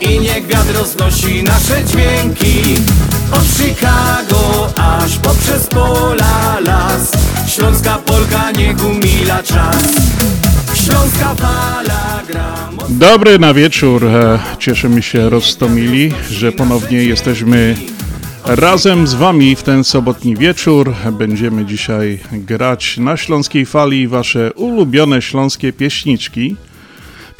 I niech wiatr roznosi nasze dźwięki Od Chicago aż poprzez pola las Śląska Polka niech umila czas Śląska fala gra. Dobry na wieczór. E, Cieszymy się roztomili, że ponownie jesteśmy razem z Wami w ten sobotni wieczór. Będziemy dzisiaj grać na śląskiej fali Wasze ulubione śląskie pieśniczki.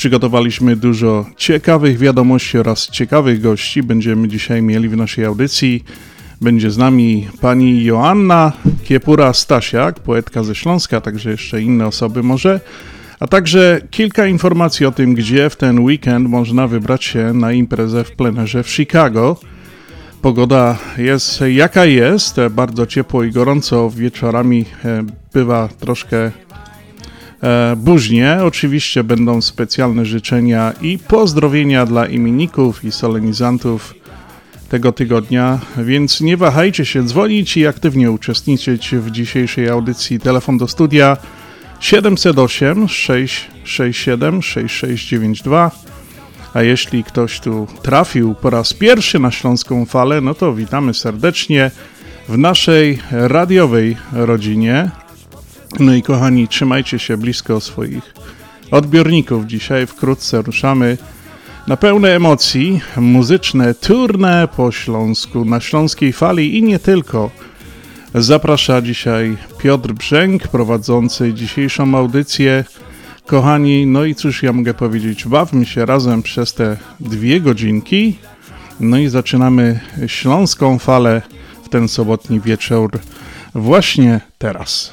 Przygotowaliśmy dużo ciekawych wiadomości oraz ciekawych gości. Będziemy dzisiaj mieli w naszej audycji. Będzie z nami pani Joanna Kiepura-Stasiak, poetka ze Śląska, także jeszcze inne osoby może. A także kilka informacji o tym, gdzie w ten weekend można wybrać się na imprezę w plenerze w Chicago. Pogoda jest jaka jest, bardzo ciepło i gorąco, wieczorami e, bywa troszkę buźnie. Oczywiście będą specjalne życzenia i pozdrowienia dla imienników i solenizantów tego tygodnia, więc nie wahajcie się dzwonić i aktywnie uczestniczyć w dzisiejszej audycji. Telefon do studia 708 667 6692. A jeśli ktoś tu trafił po raz pierwszy na Śląską Falę, no to witamy serdecznie w naszej radiowej rodzinie. No i kochani, trzymajcie się blisko swoich odbiorników. Dzisiaj wkrótce ruszamy na pełne emocji muzyczne tournée po Śląsku, na Śląskiej Fali i nie tylko. Zaprasza dzisiaj Piotr Brzęk, prowadzący dzisiejszą audycję. Kochani, no i cóż ja mogę powiedzieć, bawmy się razem przez te dwie godzinki. No i zaczynamy Śląską Falę w ten sobotni wieczór właśnie teraz.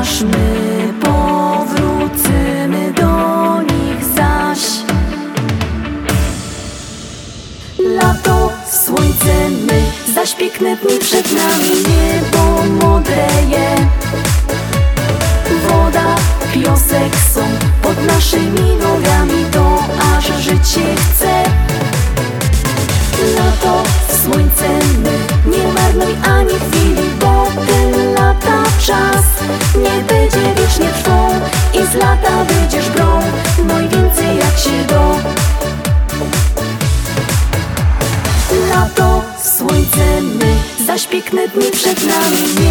Aż my powrócimy do nich zaś. Lato, słońce, my Zaś piękne dni przed nami Niebo modreje Woda, piosek są Pod naszymi nogami To aż życie chce Lato, słońce, dni przed nami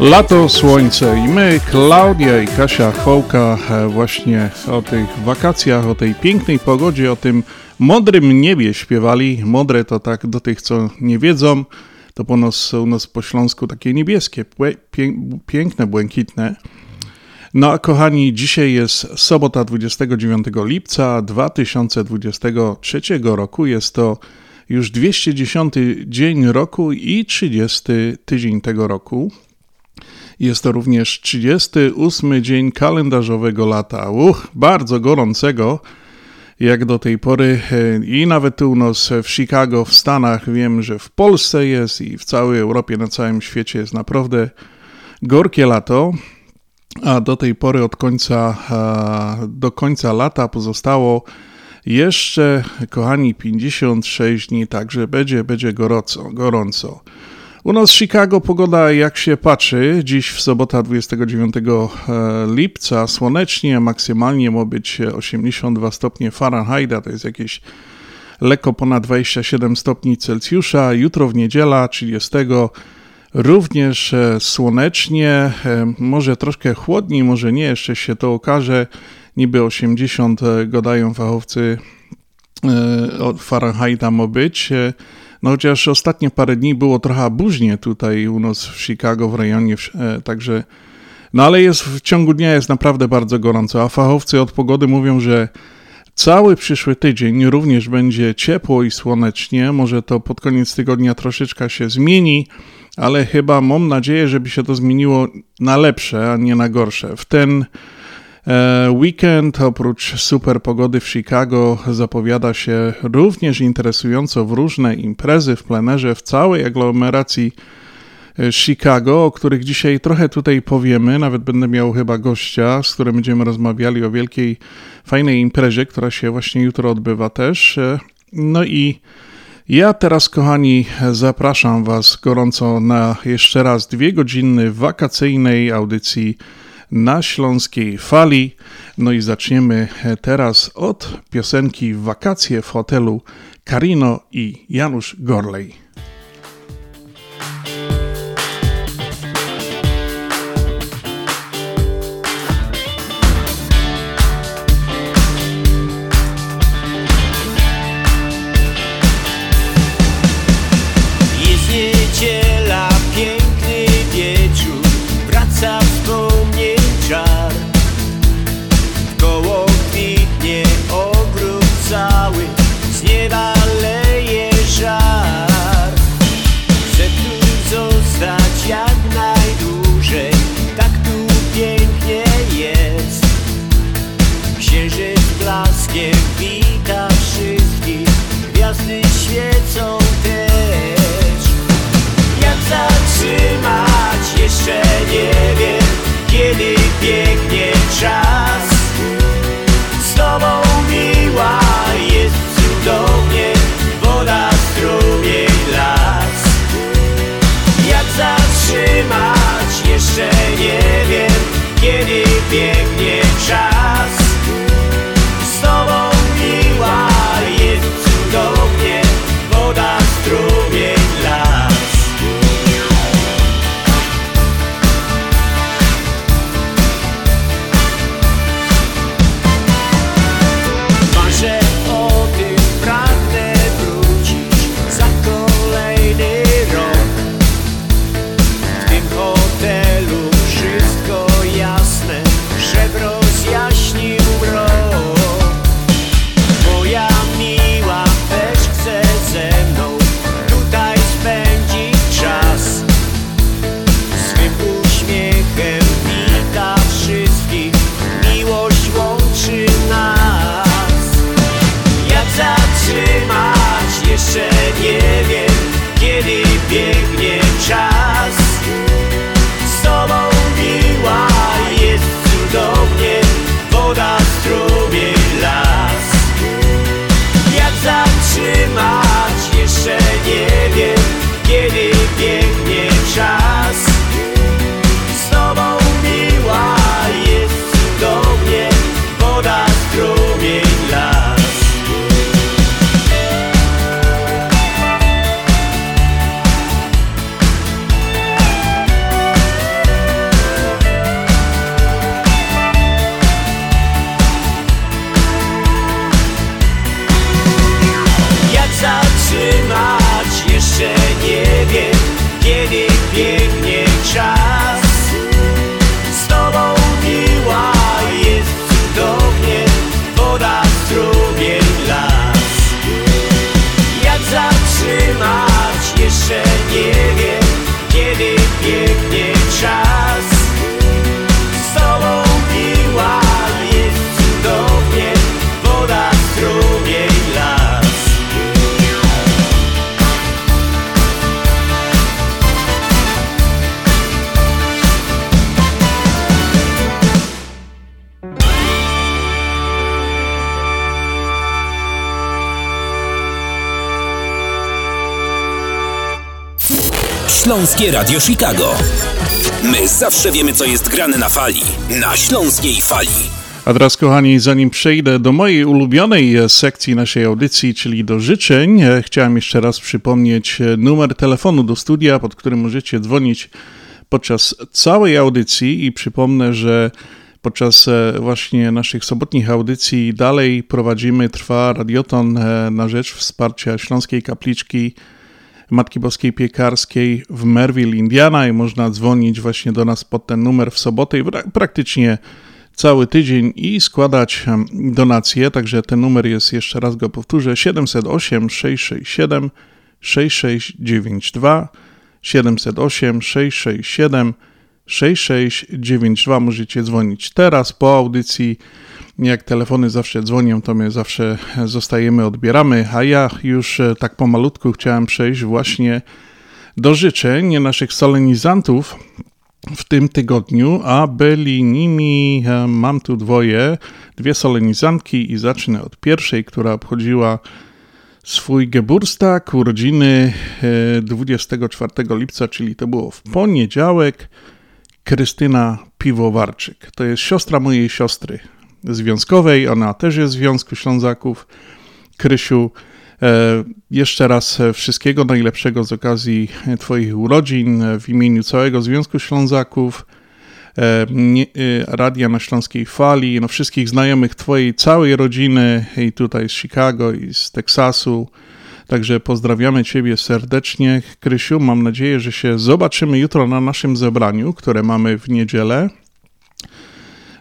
Lato, słońce i my, Klaudia i Kasia Chwołka, e, właśnie o tych wakacjach, o tej pięknej pogodzie, o tym modrym niebie śpiewali. Modre to tak do tych, co nie wiedzą, to po nas, u nas po śląsku takie niebieskie, piękne, błękitne. No a kochani, dzisiaj jest sobota 29 lipca 2023 roku. Jest to już 210 dzień roku i 30 tydzień tego roku. Jest to również 38 dzień kalendarzowego lata. Uch, bardzo gorącego, jak do tej pory. E, I nawet tu u nas w Chicago, w Stanach, wiem, że w Polsce jest i w całej Europie, na całym świecie jest naprawdę gorkie lato. A do tej pory, od końca do końca lata pozostało jeszcze, kochani, 56 dni, także będzie, będzie gorąco, gorąco. U nas w Chicago pogoda jak się patrzy, dziś w sobota 29 e, lipca słonecznie, maksymalnie ma być 82 stopnie Fahrenheita, to jest jakieś lekko ponad 27 stopni Celsjusza. Jutro w niedziela 30 również e, słonecznie, e, może troszkę chłodniej, może nie, jeszcze się to okaże. Niby 80 gadają fachowcy od Fahrenheita ma być. No chociaż ostatnie parę dni było trochę burznie tutaj u nas w Chicago, w rejonie, e, także... No ale jest w ciągu dnia jest naprawdę bardzo gorąco, a fachowcy od pogody mówią, że cały przyszły tydzień również będzie ciepło i słonecznie. Może to pod koniec tygodnia troszeczkę się zmieni, ale chyba mam nadzieję, żeby się to zmieniło na lepsze, a nie na gorsze. W ten weekend oprócz super pogody w Chicago zapowiada się również interesująco w różne imprezy w plenerze w całej aglomeracji e, Chicago, o których dzisiaj trochę tutaj powiemy. Nawet będę miał chyba gościa, z którym będziemy rozmawiali o wielkiej, fajnej imprezie, która się właśnie jutro odbywa też. E, no i ja teraz, kochani, zapraszam Was gorąco na jeszcze raz dwie godziny wakacyjnej audycji na śląskiej fali. No i zaczniemy teraz od piosenki Wakacje w hotelu Karino i Janusz Gorlej. Radio Chicago. My zawsze wiemy, co jest grane na fali. Na Śląskiej Fali. A teraz, kochani, zanim przejdę do mojej ulubionej e, sekcji naszej audycji, czyli do życzeń, e, chciałem jeszcze raz przypomnieć e, numer telefonu do studia, pod którym możecie dzwonić podczas całej audycji i przypomnę, że podczas właśnie naszych sobotnich audycji dalej prowadzimy, trwa radioton na rzecz wsparcia Śląskiej Kapliczki Matki Boskiej Piekarskiej w Merville, Indiana i można dzwonić właśnie do nas pod ten numer w sobotę i praktycznie cały tydzień i składać donacje. Także ten numer jest, jeszcze raz go powtórzę, 708 667 6692 708 667 6692 możecie dzwonić teraz po audycji. Jak telefony zawsze dzwonią, to my zawsze zostajemy, odbieramy. A ja już e, tak pomalutku chciałem przejść właśnie do życzeń naszych solenizantów w tym tygodniu, a byli nimi, e, mam tu dwoje, dwie solenizantki i zacznę od pierwszej, która obchodziła swój Geburstag, urodziny 24 e, lipca, czyli to było w poniedziałek, Krystyna Piwowarczyk. To jest siostra mojej siostry związkowej, ona też jest w Związku Ślązaków. Krysiu, E, jeszcze raz e, wszystkiego najlepszego z okazji Twoich urodzin w imieniu całego Związku Ślązaków, e, Radia na Śląskiej Fali, no wszystkich znajomych Twojej całej rodziny i tutaj z Chicago i z Teksasu. Także pozdrawiamy Ciebie serdecznie, Krysiu. Mam nadzieję, że się zobaczymy jutro na naszym zebraniu, które mamy w niedzielę.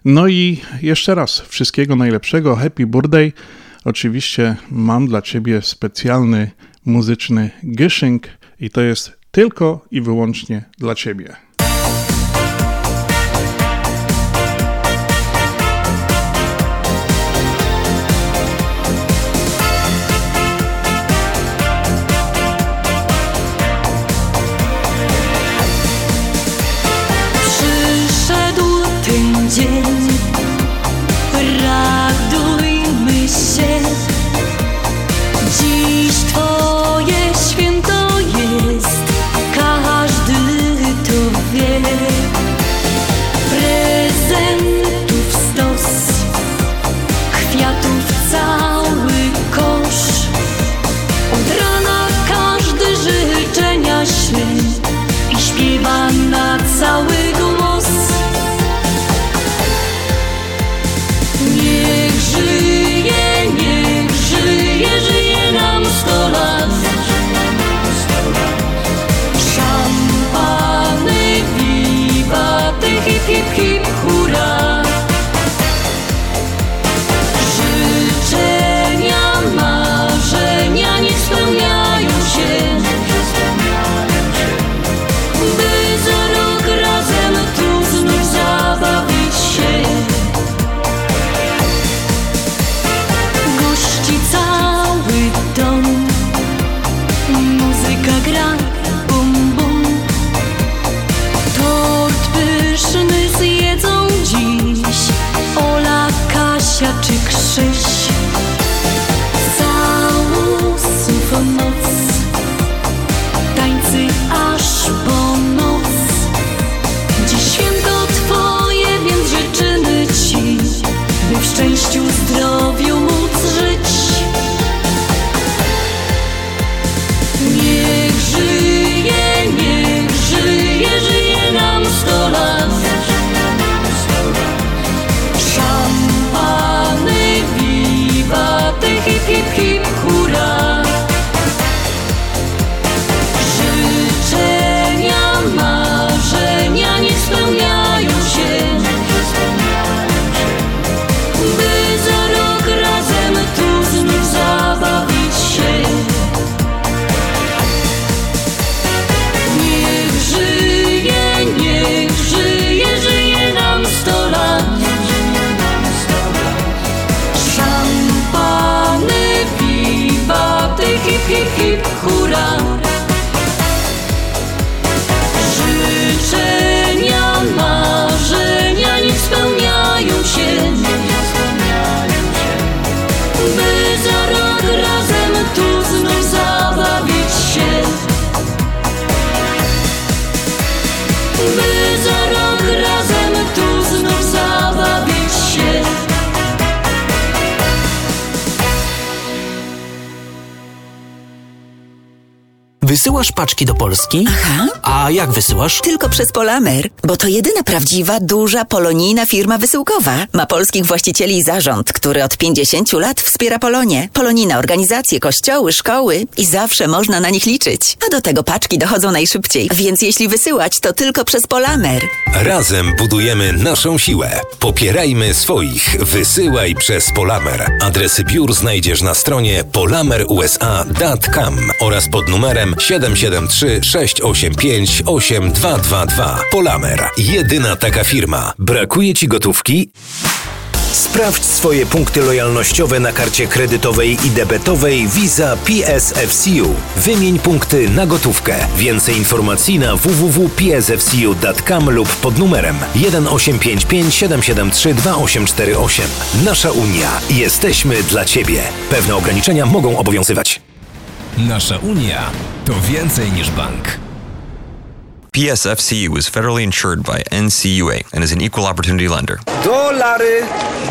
No i jeszcze raz wszystkiego najlepszego. Happy birthday. Oczywiście mam dla Ciebie specjalny muzyczny gyszynk i to jest tylko i wyłącznie dla Ciebie. Paczki do Polski? Aha. A jak wysyłasz? Tylko przez Polamer, bo to jedyna prawdziwa, duża, polonijna firma wysyłkowa. Ma polskich właścicieli i zarząd, który od 50 lat wspiera Polonię. Polonijne organizacje, kościoły, szkoły i zawsze można na nich liczyć. A do tego paczki dochodzą najszybciej, więc jeśli wysyłać, to tylko przez Polamer. Razem budujemy naszą siłę. Popierajmy swoich. Wysyłaj przez Polamer. Adresy biur znajdziesz na stronie polamerusa.com oraz pod numerem 773 685 8222. Polamer. Jedyna taka firma. Brakuje Ci gotówki? Sprawdź swoje punkty lojalnościowe na karcie kredytowej i debetowej Visa PSFCU. Wymień punkty na gotówkę. Więcej informacji na www.psfcu.com lub pod numerem 1855 773 2848. Nasza Unia. Jesteśmy dla Ciebie. Pewne ograniczenia mogą obowiązywać. Nasza Unia to więcej niż bank. PSFCU is federally insured by NCUA and is an equal opportunity lender. Dolary,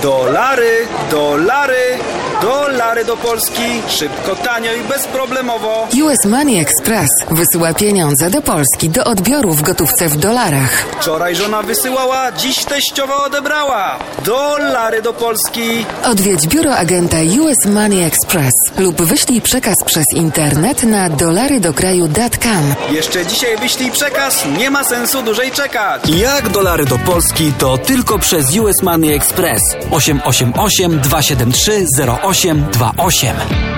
dolary, dolary, dolary do Polski. Szybko, tanio i bezproblemowo. US Money Express wysyła pieniądze do Polski do odbioru w gotówce w dolarach. Wczoraj żona wysyłała, dziś teściowa odebrała. Dolary do Polski. Odwiedź biuro agenta US Money Express lub wyślij przekaz przez internet na dolarydokraju.com. Jeszcze dzisiaj wyślij przekaz, nie ma sensu dłużej czekać. Jak dolary do Polski to tylko przez US Money Express 888 273 0828.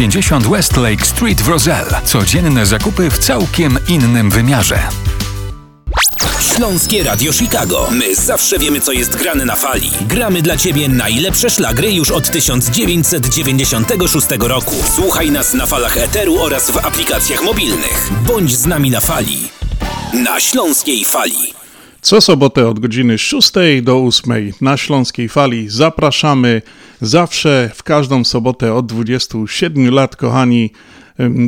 50 West Lake Street w Roselle. Codzienne zakupy w całkiem innym wymiarze. Śląskie Radio Chicago. My zawsze wiemy, co jest grane na fali. Gramy dla Ciebie najlepsze szlagry już od 1996 roku. Słuchaj nas na falach Eteru oraz w aplikacjach mobilnych. Bądź z nami na fali. Na Śląskiej Fali. Co sobotę od godziny 6 do 8 na Śląskiej Fali zapraszamy zawsze w każdą sobotę od 27 lat, kochani.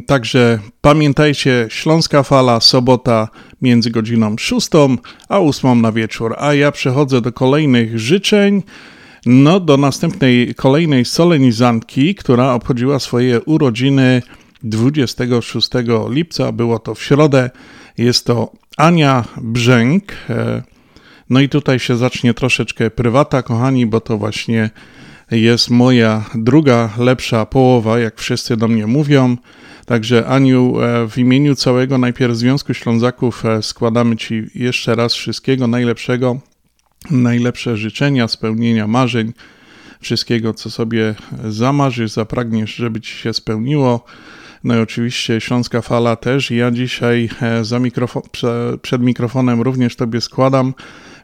Także pamiętajcie, Śląska Fala, sobota między godziną 6 a 8 na wieczór. A ja przechodzę do kolejnych życzeń. No, do następnej, kolejnej solenizantki, która obchodziła swoje urodziny 26 lipca. Było to w środę. Jest to Ania Brzęk. E, No i tutaj się zacznie troszeczkę prywata, kochani, bo to właśnie jest moja druga lepsza połowa, jak wszyscy do mnie mówią. Także Aniu, e, w imieniu całego najpierw Związku Ślązaków e, składamy Ci jeszcze raz wszystkiego najlepszego, najlepsze życzenia, spełnienia marzeń, wszystkiego, co sobie zamarzysz, zapragniesz, żeby Ci się spełniło. No i oczywiście Śląska Fala też. Ja dzisiaj e, za mikrofo- prze- przed mikrofonem również Tobie składam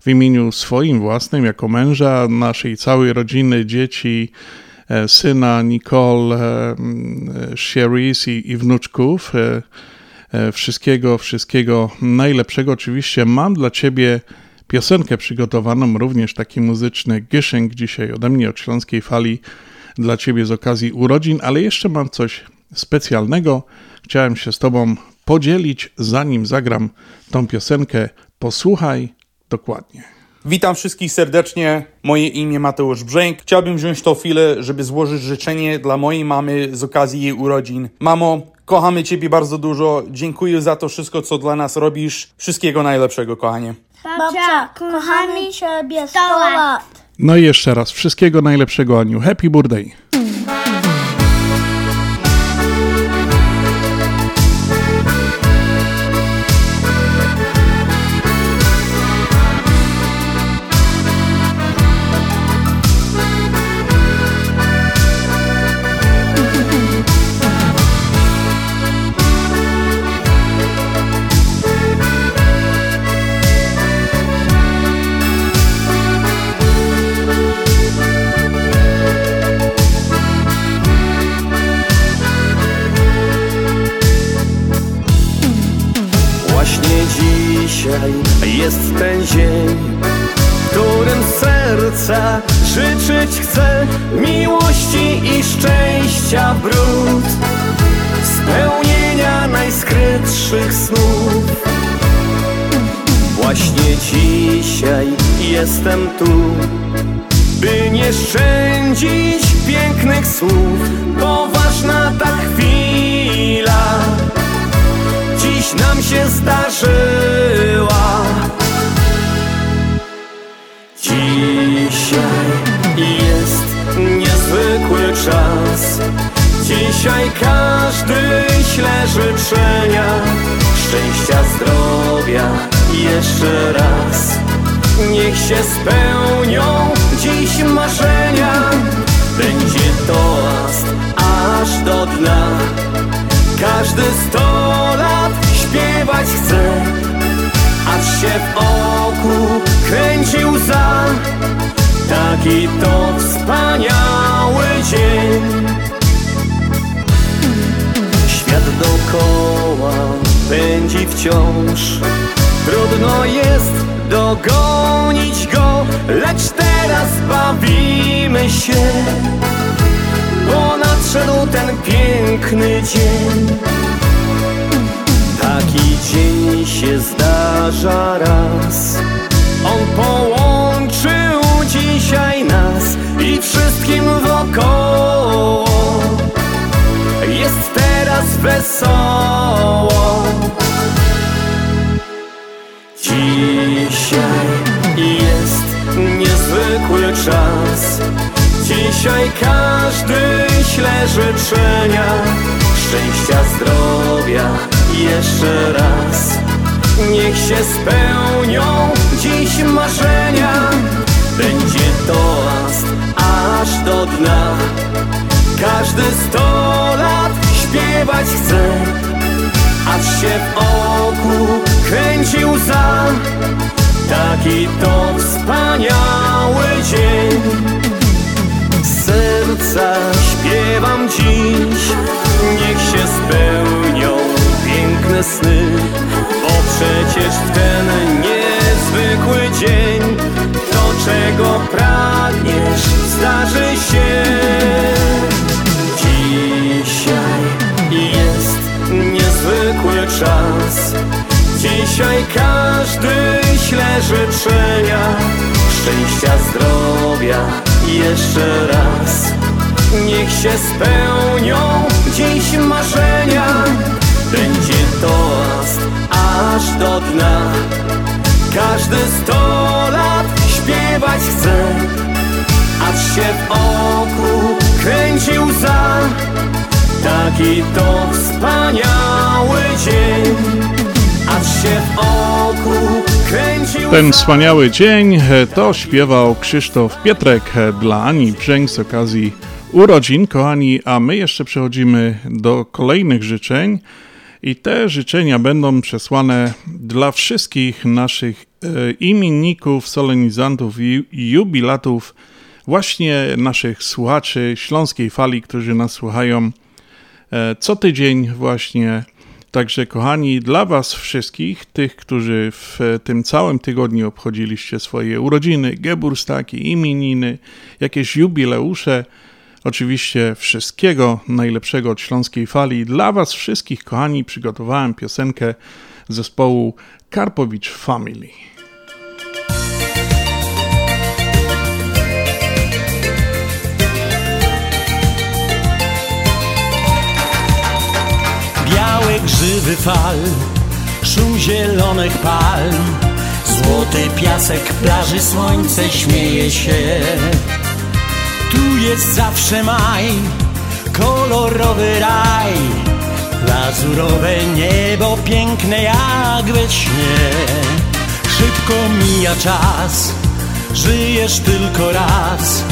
w imieniu swoim własnym, jako męża, naszej całej rodziny, dzieci, e, syna Nicole, mm, e, i, i wnuczków. Wszystkiego, wszystkiego najlepszego. Oczywiście mam dla Ciebie piosenkę przygotowaną, również taki muzyczny gyszęk dzisiaj ode mnie od Śląskiej Fali dla Ciebie z okazji urodzin, ale jeszcze mam coś specjalnego. Chciałem się z Tobą podzielić, zanim zagram tą piosenkę. Posłuchaj dokładnie. Witam wszystkich serdecznie. Moje imię Mateusz Brzęk. Chciałbym wziąć tą chwilę, żeby złożyć życzenie dla mojej mamy z okazji jej urodzin. Mamo, kochamy Ciebie bardzo dużo. Dziękuję za to wszystko, co dla nas robisz. Wszystkiego najlepszego, kochanie. Babcia, kochamy Ciebie 100 lat. No i jeszcze raz, wszystkiego najlepszego Aniu. Happy birthday! Się spełnią dziś marzenia. Będzie toast aż do dna. Każdy sto lat śpiewać chce Aż się w oku kręci łza Taki to wspaniały dzień Aż się w oku Ten wspaniały dzień e, to śpiewał Krzysztof Pietrek e, dla Ani Brzęk z okazji urodzin, kochani, a my jeszcze przechodzimy do kolejnych życzeń i te życzenia będą przesłane dla wszystkich naszych e, imienników, solenizantów i jubilatów, właśnie naszych słuchaczy Śląskiej Fali, którzy nas słuchają e, co tydzień właśnie. Także kochani, dla Was wszystkich, tych, którzy w tym całym tygodniu obchodziliście swoje urodziny, geburstaki, imieniny, jakieś jubileusze, oczywiście wszystkiego najlepszego od Śląskiej Fali. Dla Was wszystkich, kochani, przygotowałem piosenkę zespołu Karpowicz Family. Białe grzywy fal, szum zielonych palm Złoty piasek plaży, słońce śmieje się Tu jest zawsze maj, kolorowy raj Lazurowe niebo, piękne jak we śnie. Szybko mija czas, żyjesz tylko raz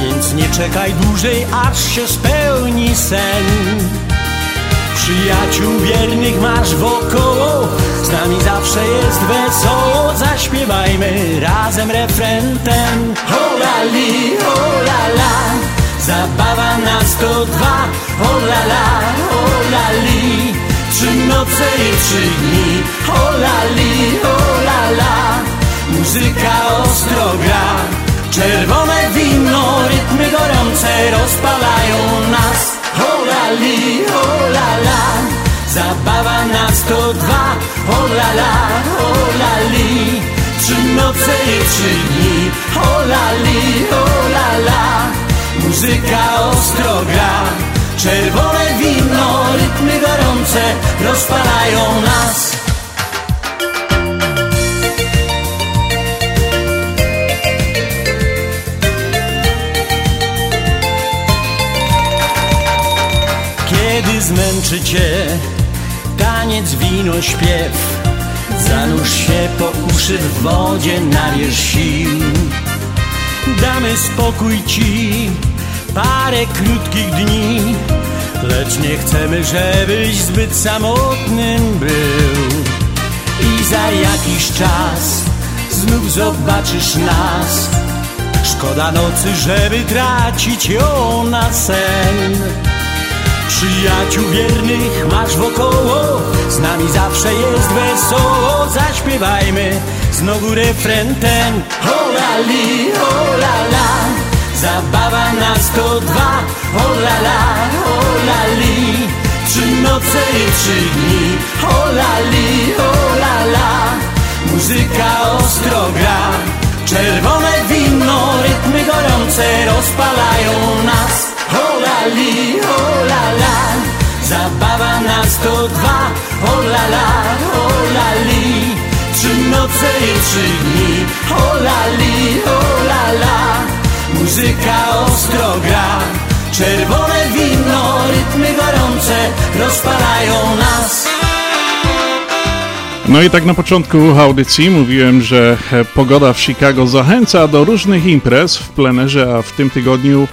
Więc nie czekaj dłużej, aż się spełni sen Przyjaciół wiernych masz wokoło. Z nami zawsze jest wesoło Zaśpiewajmy razem refren ten. Hola li, hola la Zabawa nas to dwa. Hola la, hola li Trzy noce i trzy dni. Hola li, hola la Muzyka ostro gra. Czerwone wino, rytmy gorące rozpalają nas Hola li, hola la Zabawa nas to dwa Hola la, hola li Trzy noce i trzy dni Hola li, hola la Muzyka ostro gra Czerwone wino, rytmy gorące Rozpalają nas zmęczy cię. Taniec, wino, śpiew. Zanurz się po uszy w wodzie, nabierz sił. Damy spokój ci. Parę krótkich dni. Lecz nie chcemy, żebyś zbyt samotnym był. I za jakiś czas znów zobaczysz nas. Szkoda nocy, żeby tracić ją na sen Przyjaciół wiernych masz wokoło Z nami zawsze jest wesoło. Zaśpiewajmy znowu refren ten. Hola li, la Zabawa to dwa. Hola la, hola li Trzy noce i trzy dni. Hola li, la Muzyka ostro gra Czerwone wino, rytmy gorące rozpalają nas. Hola li, hola la Zabawa nas to dwa. Hola la, hola li Trzy noce i trzy dni. Hola li, hola la Muzyka ostro gra. Czerwone wino, rytmy gorące Rozpalają nas No i tak na początku audycji mówiłem, że e, pogoda w Chicago zachęca do różnych imprez w plenerze, a w tym tygodniu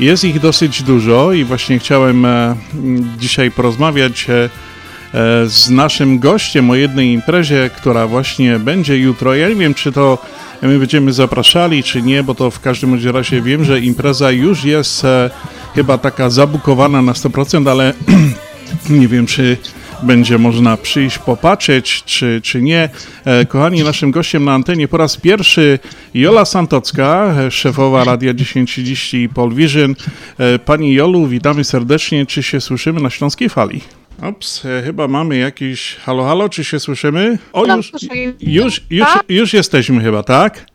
jest ich dosyć dużo i właśnie chciałem e, dzisiaj porozmawiać e, z naszym gościem o jednej imprezie, która właśnie będzie jutro. Ja nie wiem, czy to my będziemy zapraszali, czy nie, bo to w każdym razie wiem, że impreza już jest chyba taka zabukowana na 100%, ale nie wiem, czy będzie można przyjść, popatrzeć, czy, czy nie. E, kochani, naszym gościem na antenie po raz pierwszy Jola Santocka, szefowa Radia 1030 i Paul Vision. E, pani Jolu, witamy serdecznie. Czy się słyszymy na Śląskiej Fali? Ops, e, chyba mamy jakiś... Halo, halo, czy się słyszymy? O, już, już, już, już jesteśmy chyba, tak?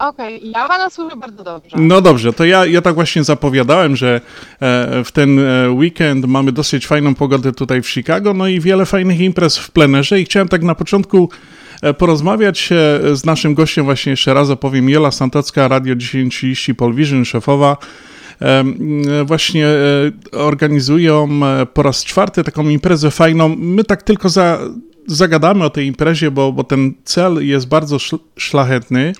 Okej, okay, ja pana słyszę bardzo dobrze. No dobrze, to ja, ja tak właśnie zapowiadałem, że e, w ten e, weekend mamy dosyć fajną pogodę tutaj w Chicago, no i wiele fajnych imprez w plenerze i chciałem tak na początku e, porozmawiać z naszym gościem, właśnie jeszcze raz opowiem, Jola Santocka, Radio 1030 Polvision, szefowa. Właśnie organizują po raz czwarty taką imprezę fajną. My tak tylko za, zagadamy o tej imprezie, bo, bo ten cel jest bardzo szlachetny.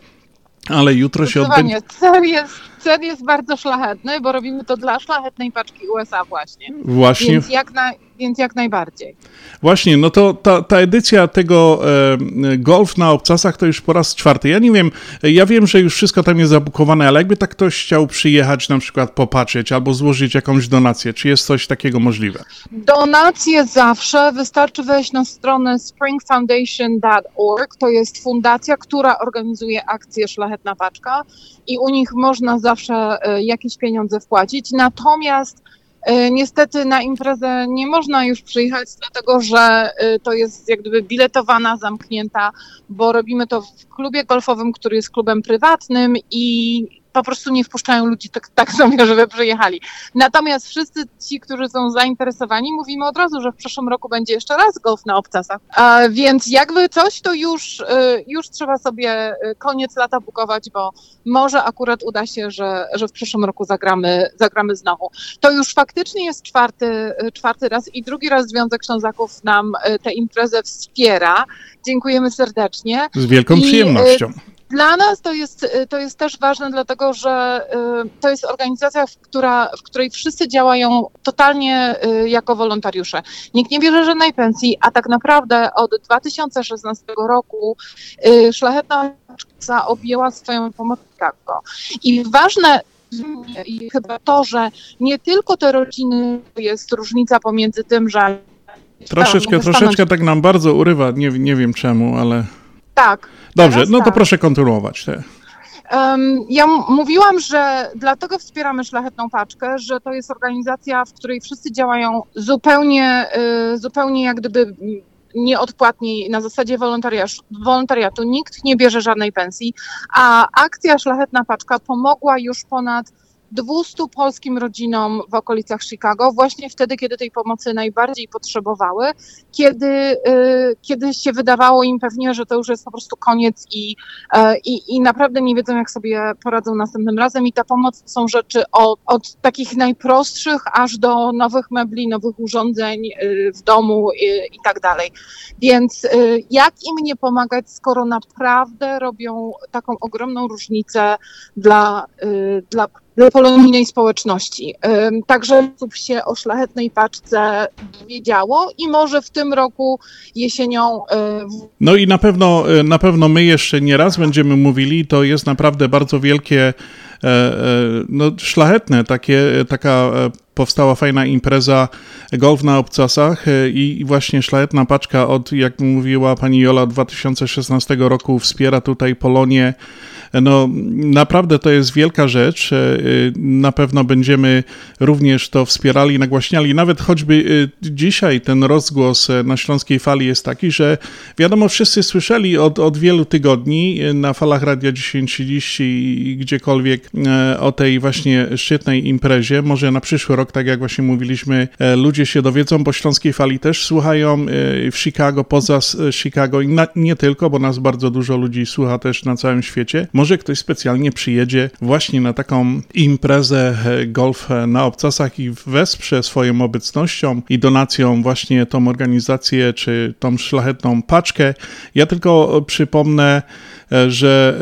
Ale jutro się odbędzie. Cel jest, cel jest bardzo szlachetny, bo robimy to dla szlachetnej paczki USA właśnie. Właśnie. Więc jak, na, więc jak najbardziej. Właśnie, no to ta, ta edycja tego e, Golf na obcasach to już po raz czwarty. Ja nie wiem, ja wiem, że już wszystko tam jest zabukowane, ale jakby tak ktoś chciał przyjechać na przykład popatrzeć albo złożyć jakąś donację, czy jest coś takiego możliwe? Donacje zawsze, wystarczy wejść na stronę springfoundation.org, to jest fundacja, która organizuje akcję Szlachetna Paczka i u nich można zawsze e, jakieś pieniądze wpłacić, natomiast E, niestety na imprezę nie można już przyjechać, dlatego że e, to jest jak gdyby biletowana, zamknięta, bo robimy to w klubie golfowym, który jest klubem prywatnym i po prostu nie wpuszczają ludzi tak, tak sobie, żeby przyjechali. Natomiast wszyscy ci, którzy są zainteresowani, mówimy od razu, że w przyszłym roku będzie jeszcze raz golf na obcasach. A, więc jakby coś, to już, y, już trzeba sobie y, koniec lata bukować, bo może akurat uda się, że, że w przyszłym roku zagramy, zagramy znowu. To już faktycznie jest czwarty, y, czwarty raz i drugi raz Związek Ślązaków nam tę imprezę wspiera. Dziękujemy serdecznie. Z wielką I, przyjemnością. Dla nas to jest, to jest też ważne, dlatego że to jest organizacja, która, w której wszyscy działają totalnie jako wolontariusze. Nikt nie bierze żadnej pensji, a tak naprawdę od 2016 roku Szlachetna objęła swoją pomoc Chicago. I ważne i chyba to, że nie tylko te rodziny, jest różnica pomiędzy tym, że Troszeczkę, troszeczkę tak nam bardzo urywa, nie, nie wiem czemu, ale... Tak. Dobrze, no to tak. proszę kontynuować. Ja mówiłam, że dlatego wspieramy Szlachetną Paczkę, że to jest organizacja, w której wszyscy działają zupełnie, y, zupełnie jak gdyby nieodpłatnie na zasadzie wolontariatu. Nikt nie bierze żadnej pensji, a akcja Szlachetna Paczka pomogła już ponad 200 polskim rodzinom w okolicach Chicago, właśnie wtedy, kiedy tej pomocy najbardziej potrzebowały, kiedy, y, kiedy się wydawało im pewnie, że to już jest po prostu koniec i, e, i, i naprawdę nie wiedzą, jak sobie poradzą następnym razem. I ta pomoc są rzeczy od, od takich najprostszych aż do nowych mebli, nowych urządzeń y, w domu i, y, i tak dalej. Więc jak im nie pomagać, skoro naprawdę robią taką ogromną różnicę dla, dla dla polonijnej społeczności. Także osób się o szlachetnej paczce dowiedziało i może w tym roku jesienią. No i na pewno, na pewno my jeszcze nie raz będziemy mówili, to jest naprawdę bardzo wielkie, e, e, no szlachetne, takie, taka e, powstała fajna impreza golf na obcasach i właśnie szlachetna paczka od, jak mówiła pani Jola, 2016 roku wspiera tutaj Polonię no naprawdę to jest wielka rzecz. E, na pewno będziemy również to wspierali, nagłaśniali. Nawet choćby e, dzisiaj ten rozgłos e, na Śląskiej Fali jest taki, że wiadomo, wszyscy słyszeli od, od wielu tygodni na falach Radia 1030 i gdziekolwiek o tej właśnie szczytnej imprezie. Może na przyszły rok, tak jak właśnie mówiliśmy, ludzie się dowiedzą, bo Śląskiej Fali też słuchają w Chicago, poza Chicago i na, nie tylko, bo nas bardzo dużo ludzi słucha też na całym świecie. Może ktoś specjalnie przyjedzie właśnie na taką imprezę e, golf e, na obcasach i wesprze swoją obecnością i donacją właśnie tą organizację czy tą szlachetną paczkę. Ja tylko przypomnę, e, że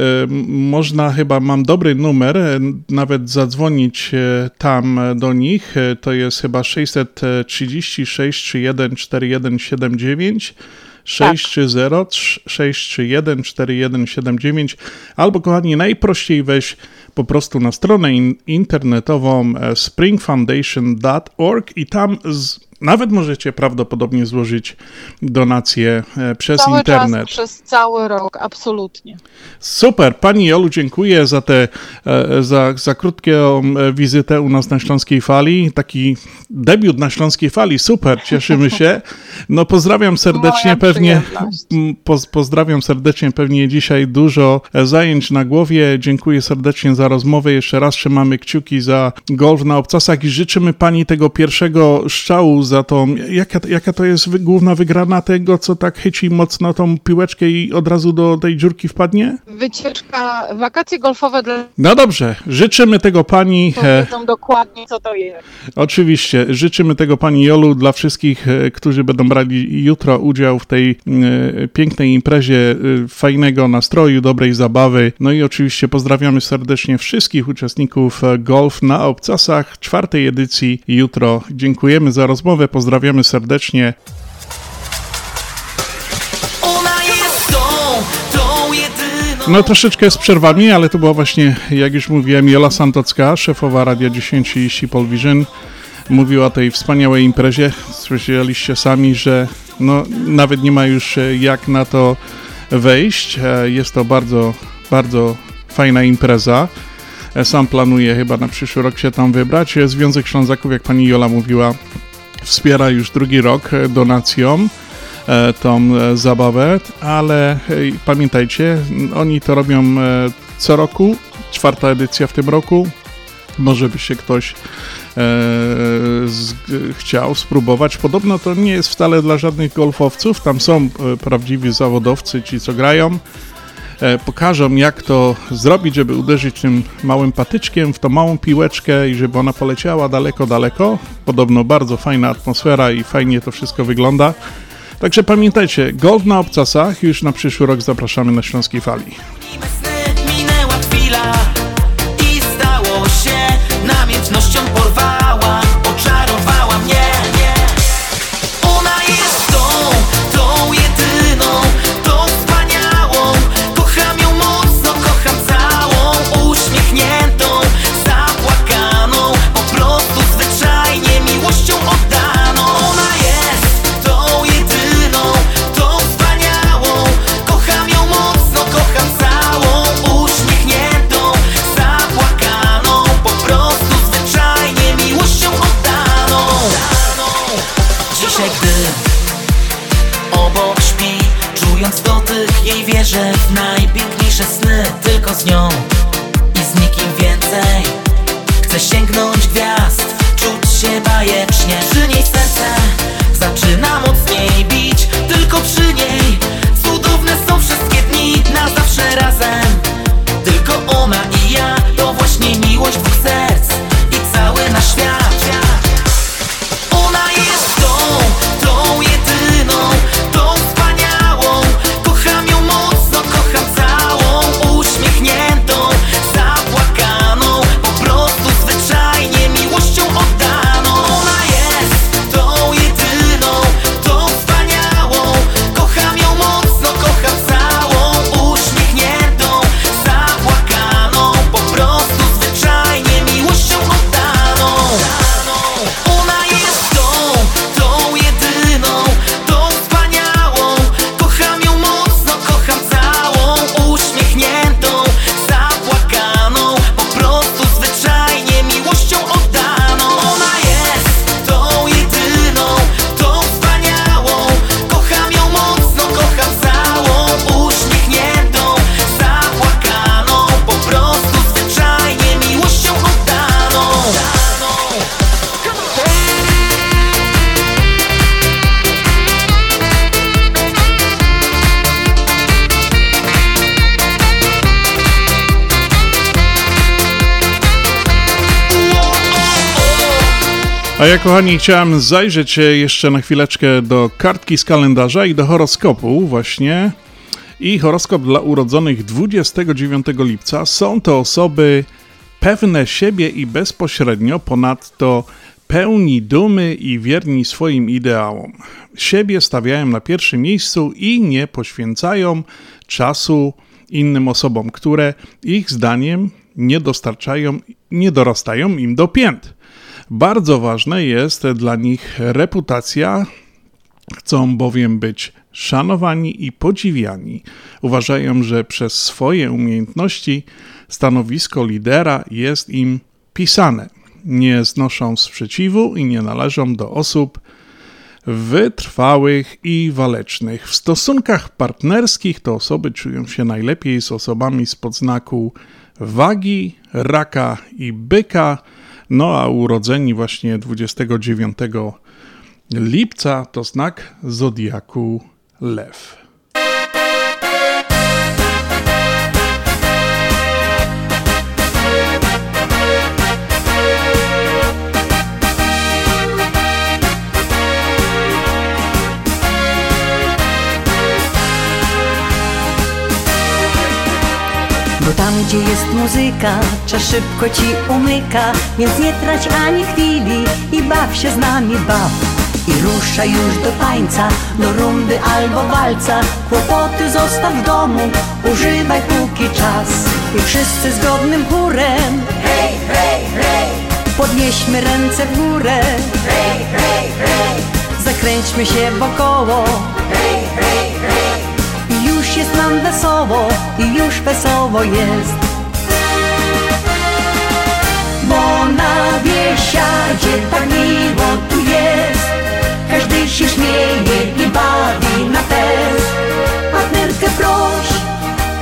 można chyba, mam dobry numer, nawet zadzwonić tam do nich. To jest chyba 636 31 4179. 630 631 4179 albo kochani najprościej weź po prostu na stronę internetową e, springfoundation.org i tam z nawet możecie prawdopodobnie złożyć donację e, przez cały internet. Czas, przez cały rok, absolutnie. Super. Pani Jolu, dziękuję za, te, e, za, za krótką e, wizytę u nas na Śląskiej Fali. Taki debiut na Śląskiej Fali. Super, cieszymy się. No pozdrawiam serdecznie. pewnie po, pozdrawiam serdecznie. Pewnie dzisiaj dużo zajęć na głowie. Dziękuję serdecznie za rozmowę. Jeszcze raz trzymamy kciuki za golf na obcasach i życzymy Pani tego pierwszego szczału za tą, jaka, jaka to jest główna wygrana tego, co tak chyci mocno tą piłeczkę i od razu do tej dziurki wpadnie? Wycieczka, wakacje golfowe dla... No dobrze, życzymy tego pani... E, wiedzą dokładnie, co to jest. Oczywiście, życzymy tego pani Jolu dla wszystkich, e, którzy będą brali jutro udział w tej e, pięknej imprezie fajnego nastroju, dobrej zabawy. No i oczywiście pozdrawiamy serdecznie wszystkich uczestników golf na obcasach czwartej edycji jutro. Dziękujemy za rozmowę rozmowę. Pozdrawiamy serdecznie. No troszeczkę z przerwami, ale to była właśnie, jak już mówiłem, Jola Santocka, szefowa Radia 10 i Sipol Vision. Mówiła o tej wspaniałej imprezie. Słyszeliście sami, że no, nawet nie ma już e, jak na to wejść. E, jest to bardzo, bardzo fajna impreza. E, sam planuję chyba na przyszły rok się tam wybrać. Związek Ślązaków, jak pani Jola mówiła, wspiera już drugi rok e, donacją e, tą e, zabawę, ale pamiętajcie, oni to robią co roku, czwarta edycja w tym roku. Może by się ktoś z, chciał spróbować. Podobno to nie jest wcale dla żadnych golfowców. Tam są prawdziwi zawodowcy, ci co grają. E, pokażą jak to zrobić, żeby uderzyć tym małym patyczkiem w tą małą piłeczkę i żeby ona poleciała daleko, daleko. Podobno bardzo fajna atmosfera i fajnie to wszystko wygląda. Także pamiętajcie, golf na obcasach już na przyszły rok zapraszamy na Śląskiej Fali. A ja, kochani, chciałem zajrzeć jeszcze na chwileczkę do kartki z kalendarza i do horoskopu, właśnie. I horoskop dla urodzonych 29 lipca. Są to osoby pewne siebie i bezpośrednio, ponadto pełni dumy i wierni swoim ideałom. Siebie stawiają na pierwszym miejscu i nie poświęcają czasu innym osobom, które ich zdaniem nie dostarczają, nie dorastają im do pięt. Bardzo ważna jest dla nich reputacja, chcą bowiem być szanowani i podziwiani. Uważają, że przez swoje umiejętności stanowisko lidera jest im pisane. Nie znoszą sprzeciwu i nie należą do osób wytrwałych i walecznych. W stosunkach partnerskich to osoby czują się najlepiej z osobami z podznaku wagi, raka i byka. No a urodzeni właśnie 29 lipca to znak zodiaku lew. Bo tam, gdzie jest muzyka, czas szybko ci umyka, więc nie trać ani chwili i baw się z nami, baw. I ruszaj już do tańca, do rumby albo walca. Kłopoty zostaw w domu, używaj póki czas. I wszyscy zgodnym chórem, hej, hej, hej, podnieśmy ręce w górę, hej, hej, hej, zakręćmy się wokoło, hej, hej, hej. Jest nam wesoło, i już wesoło jest. Bo na biesiadzie tak miło tu jest, każdy się śmieje i bawi na test. Partnerkę proś,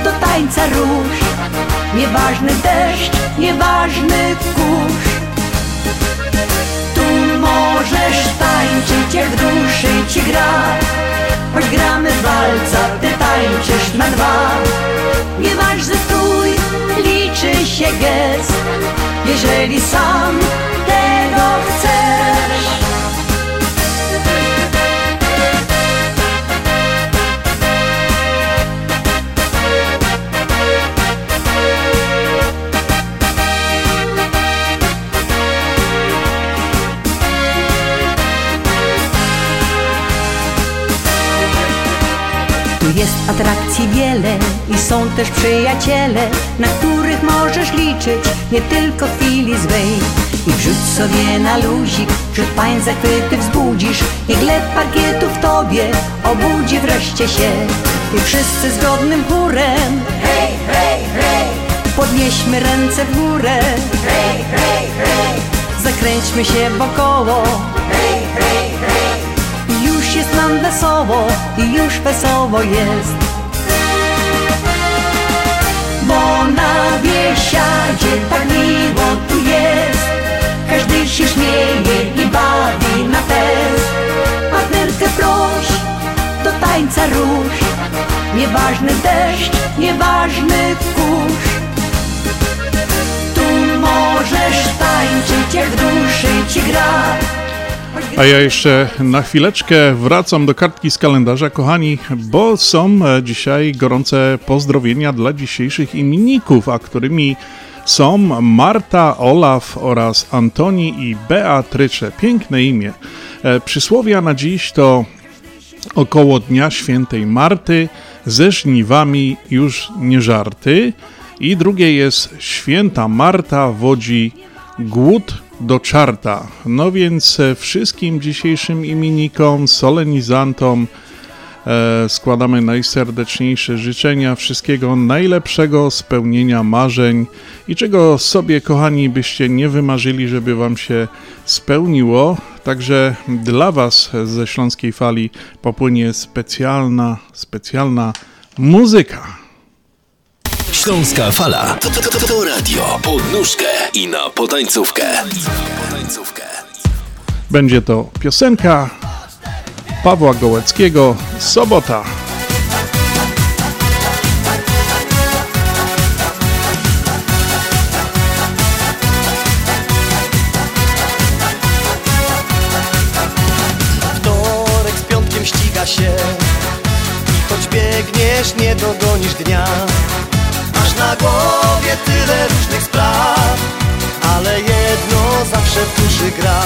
do tańca rusz, nieważny deszcz. nieważny kurz Tu możesz tańczyć jak w duszy ci gra. Choć gramy walca, ty tańczysz na dwa. Nieważny strój, liczy się gest. Jeżeli sam atrakcji wiele i są też przyjaciele, na których możesz liczyć nie tylko w chwili złej. I wrzuć sobie na luzik, że pań zachwyty wzbudzisz, niech lep parkietu w tobie obudzi wreszcie się. I wszyscy zgodnym chórem, hej, hej, hej, podnieśmy ręce w górę, hej, hej, hej, zakręćmy się wokoło, hej, hej, hej. Jest nam wesoło i już wesoło jest. Bo na biesiadzie tak miło tu jest. Każdy się śmieje i bawi na test Partnerkę proś, do tańca róż Nieważny deszcz, nieważny kurz. Tu możesz tańczyć jak w duszy ci gra A ja jeszcze na chwileczkę wracam do kartki z kalendarza, kochani, bo są e, dzisiaj gorące pozdrowienia dla dzisiejszych imienników, a którymi są Marta, Olaf oraz Antoni i Beatrycze. Piękne imię. E, Przysłowia na dziś to około Dnia Świętej Marty, ze żniwami już nie żarty. I drugie jest Święta Marta wodzi głód do czarta. No więc e, wszystkim dzisiejszym imiennikom, solenizantom e, składamy najserdeczniejsze życzenia, wszystkiego najlepszego, spełnienia marzeń i czego sobie, kochani, byście nie wymarzyli, żeby wam się spełniło. Także dla was ze Śląskiej Fali popłynie specjalna, specjalna muzyka. Śląska Fala to, to, to, to radio pod nóżkę i na potańcówkę. Będzie to piosenka Pawła Gołeckiego Sobota. Wtorek z piątkiem ściga się I choć biegniesz, nie dogonisz dnia na głowie tyle różnych spraw Ale jedno zawsze w duszy gra.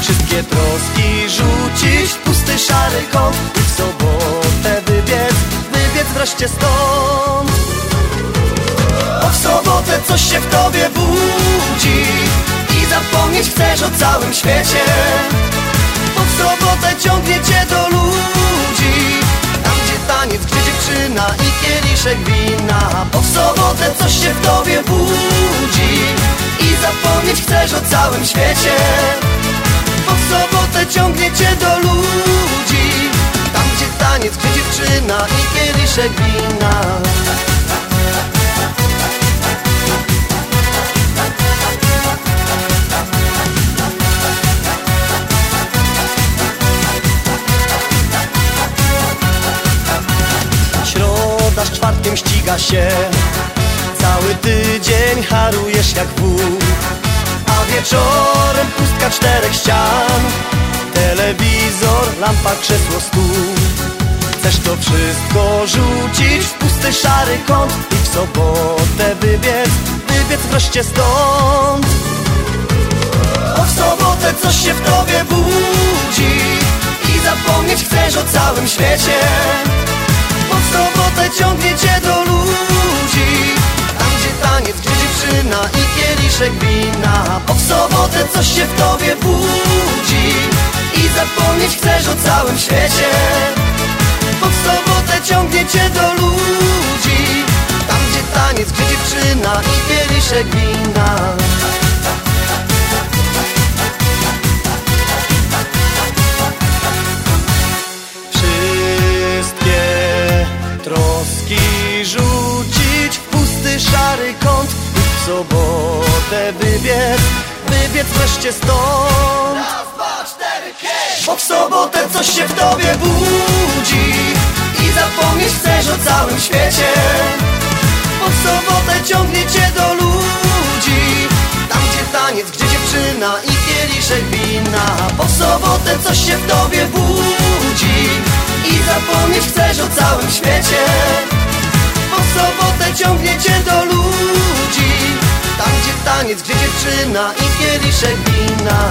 Wszystkie troski rzucić w pusty szary kąt I w sobotę wybiec, wybiec wreszcie stąd. Bo w sobotę coś się w tobie budzi I zapomnieć chcesz o całym świecie. Bo w sobotę ciągnie cię do ludzi taniec, gdzie dziewczyna i kieliszek wina. Bo w sobotę coś się w tobie budzi I zapomnieć chcesz o całym świecie. Bo w sobotę ciągnie cię do ludzi Tam gdzie taniec, gdzie dziewczyna i kieliszek wina ściga się. Cały tydzień harujesz jak wół A wieczorem pustka czterech ścian. Telewizor, lampa, krzesło, stół. Chcesz to wszystko rzucić w pusty szary kąt I w sobotę wybiec, wybiec wreszcie stąd. Bo w sobotę coś się w tobie budzi I zapomnieć chcesz o całym świecie ciągnie cię do ludzi Tam gdzie taniec, gdzie dziewczyna i kieliszek wina. Bo w sobotę coś się w tobie budzi I zapomnieć chcesz o całym świecie. Bo w sobotę ciągnie cię do ludzi Tam gdzie taniec, gdzie dziewczyna i kieliszek wina szary kąt I w sobotę wyjedź wreszcie stąd. Raz, dwa, cztery, Bo w sobotę coś się w tobie budzi I zapomnieć chcesz o całym świecie. Bo w sobotę ciągnie cię do ludzi Tam gdzie taniec, gdzie dziewczyna i kieliszek wina. Bo w sobotę coś się w tobie budzi I zapomnieć chcesz o całym świecie ciągnie cię do ludzi. Tam gdzie taniec, gdzie dziewczyna i kieliszek wina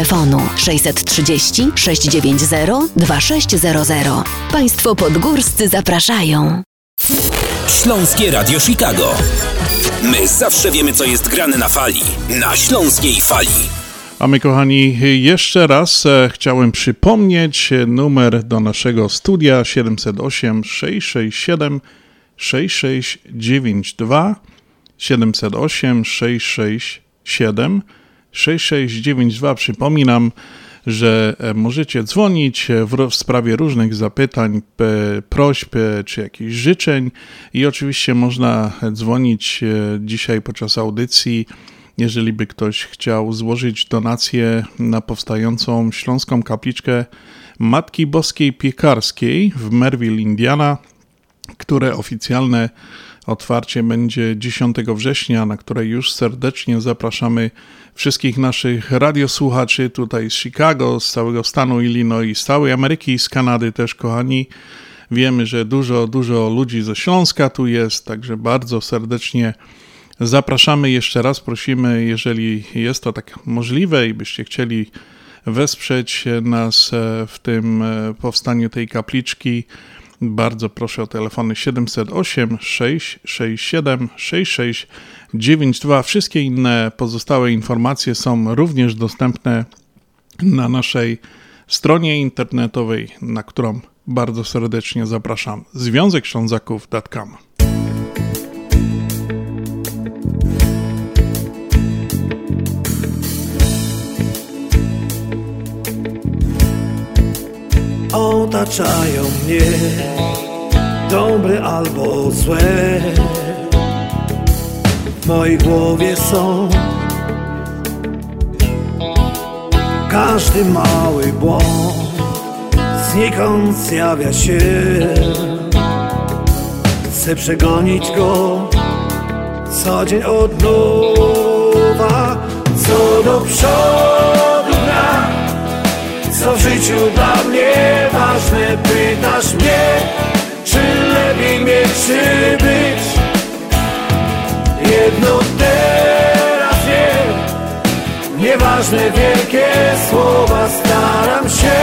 630 690 2600. Państwo podgórscy zapraszają. Śląskie Radio Chicago. My zawsze wiemy, co jest grane na fali. Na śląskiej fali. A my, kochani, jeszcze raz e, chciałem przypomnieć e, numer do naszego studia 708 667 6692 708 667 6692. Przypominam, że e, możecie dzwonić e, w, w sprawie różnych zapytań, prośb e, czy jakichś życzeń i oczywiście można dzwonić dzisiaj podczas audycji jeżeli by ktoś chciał złożyć donację na powstającą śląską kapliczkę Matki Boskiej Piekarskiej w Merville, Indiana, które oficjalne otwarcie będzie 10 września, na które już serdecznie zapraszamy wszystkich naszych radiosłuchaczy tutaj z Chicago, z całego stanu Illinois, z całej Ameryki, z Kanady też, kochani. Wiemy, że dużo, dużo ludzi ze Śląska tu jest, także bardzo serdecznie zapraszamy jeszcze raz. Prosimy, jeżeli jest to tak możliwe i byście chcieli wesprzeć nas w tym powstaniu tej kapliczki, bardzo proszę o telefony 708 667 6692. Wszystkie inne pozostałe informacje są również dostępne na naszej stronie internetowej, na którą bardzo serdecznie zapraszam. Związek Ślązaków.com Otaczają mnie dobre albo złe W mojej głowie są. Każdy mały błąd Znikąd zjawia się. Chcę przegonić go Co dzień od nowa Co do przodu gra Co w życiu dla mnie ważne Pytasz mnie Czy lepiej mieć czy być Jedno teraz wiem Nieważne wielkie słowa Staram się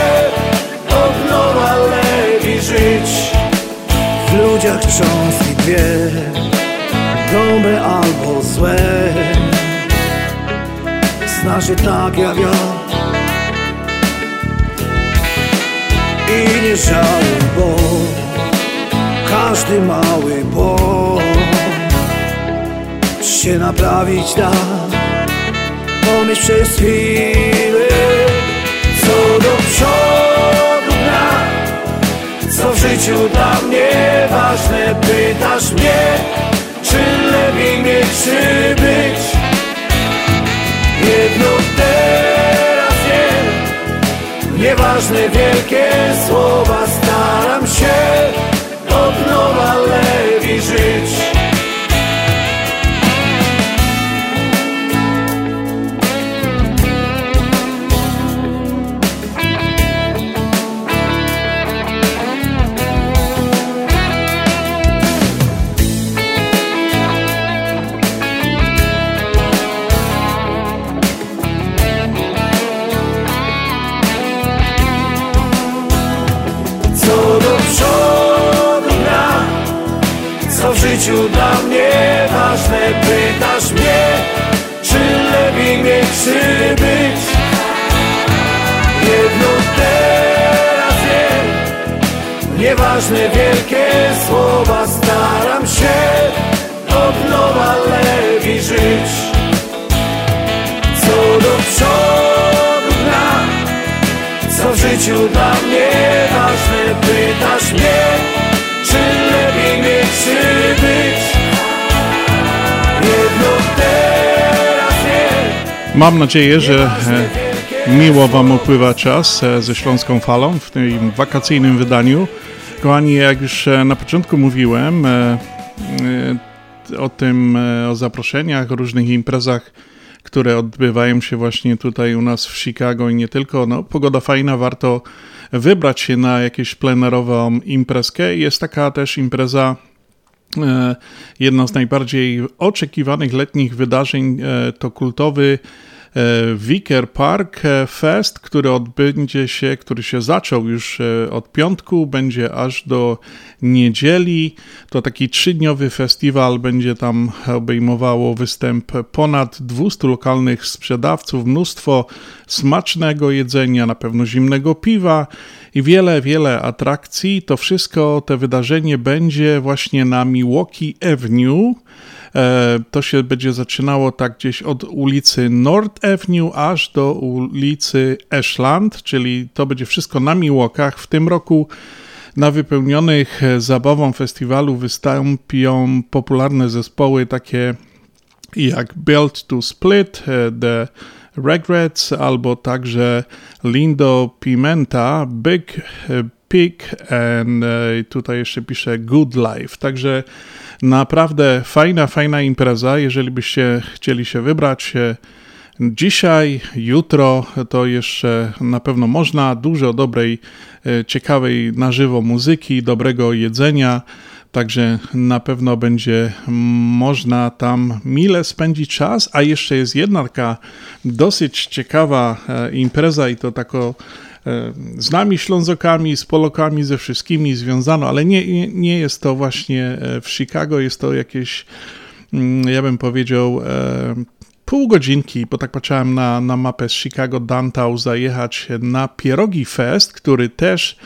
od nowa lepiej żyć. W ludziach cząstki dwie Dobre albo złe. Znasz je tak jak ja. I nie żałuj, bo Każdy mały błąd Się naprawić da. Pomyśl przez chwilę Co do przodu gra. Co w życiu dla mnie ważne Pytasz mnie Czy lepiej mieć, czy być. Jedno teraz wiem. Nieważne wielkie słowa Staram się od nowa lepiej żyć ważne Pytasz mnie Czy lepiej mieć, czy być? Jedno teraz wiem. Nieważne wielkie słowa Staram się od nowa lepiej żyć. Co do przodu gra co w życiu dla mnie ważne Pytasz mnie Czy lepiej Mam nadzieję, że e, miło Wam upływa czas e, ze Śląską Falą w tym wakacyjnym wydaniu. Kochani, jak już e, na początku mówiłem o tym, o zaproszeniach, o różnych imprezach, które odbywają się właśnie tutaj u nas w Chicago i nie tylko. No, pogoda fajna, warto wybrać się na jakąś plenerową imprezkę. Jest taka też impreza E, Jedna z najbardziej oczekiwanych letnich wydarzeń e, to kultowy e, Wicker Park Fest, który odbędzie się, który się zaczął już od piątku, będzie aż do niedzieli. To taki trzydniowy festiwal, będzie tam obejmowało występ ponad 200 lokalnych sprzedawców, mnóstwo smacznego jedzenia, na pewno zimnego piwa i wiele, wiele atrakcji. To wszystko, te wydarzenie będzie właśnie na Milwaukee Avenue. E, To się będzie zaczynało tak gdzieś od ulicy North Avenue aż do ulicy Ashland, czyli to będzie wszystko na Milwaukee'ach. W tym roku na wypełnionych zabawą festiwalu wystąpią popularne zespoły takie jak Built to Split, e, The Regrets, albo także Lindo Pimenta, Big Pig and e, tutaj jeszcze pisze Good Life. Także naprawdę fajna, fajna impreza. Jeżeli byście chcieli się wybrać e, dzisiaj, jutro, to jeszcze na pewno można. Dużo dobrej, e, ciekawej na żywo muzyki, dobrego jedzenia. Także na pewno będzie można tam mile spędzić czas, a jeszcze jest jedna taka dosyć ciekawa e, impreza i to tako e, z nami Ślązokami, z Polokami, ze wszystkimi związano, ale nie, nie, jest to właśnie e, w Chicago, jest to jakieś, mm, ja bym powiedział, pół godzinki, bo tak patrzyłem na, na mapę z Chicago. Downtown, zajechać na Pierogi Fest, który też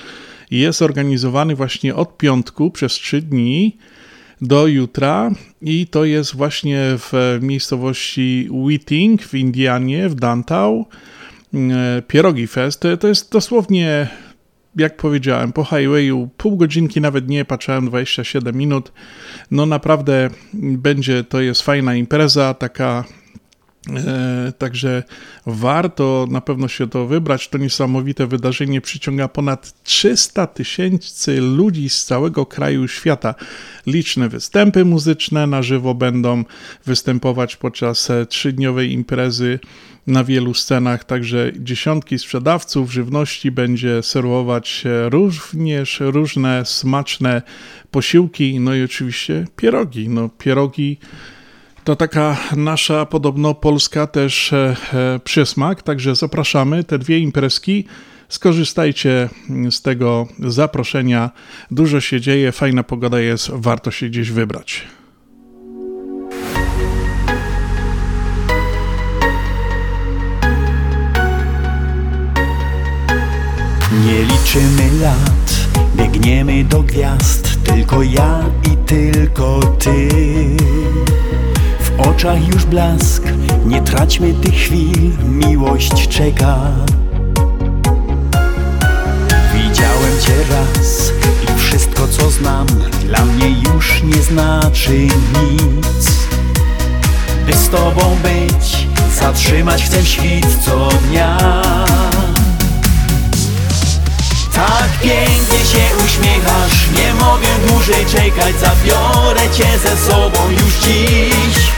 jest organizowany właśnie od piątku przez trzy dni do jutra i to jest właśnie w miejscowości Whiting w Indianie, w Downtown. Pierogi Fest to, jest dosłownie, jak powiedziałem, po highwayu pół godzinki, nawet nie, patrzyłem 27 minut. No naprawdę będzie, to jest fajna impreza, taka E, Także warto na pewno się to wybrać. To niesamowite wydarzenie przyciąga ponad 300 tysięcy ludzi z całego kraju świata. Liczne występy muzyczne na żywo będą występować podczas e, trzydniowej imprezy na wielu scenach, także dziesiątki sprzedawców żywności będzie serwować również różne smaczne posiłki, no i oczywiście pierogi. No pierogi to taka nasza podobno polska też e, e, przysmak, także zapraszamy te dwie imprezki. Skorzystajcie z tego zaproszenia. Dużo się dzieje, fajna pogoda jest, warto się gdzieś wybrać. Nie liczymy lat, biegniemy do gwiazd, tylko ja i tylko ty. Oczach już blask, nie traćmy tych chwil, miłość czeka. Widziałem cię raz i wszystko co znam dla mnie już nie znaczy nic. By z tobą być, zatrzymać chcę świt co dnia. Tak pięknie się uśmiechasz Nie mogę dłużej czekać Zabiorę cię ze sobą już dziś.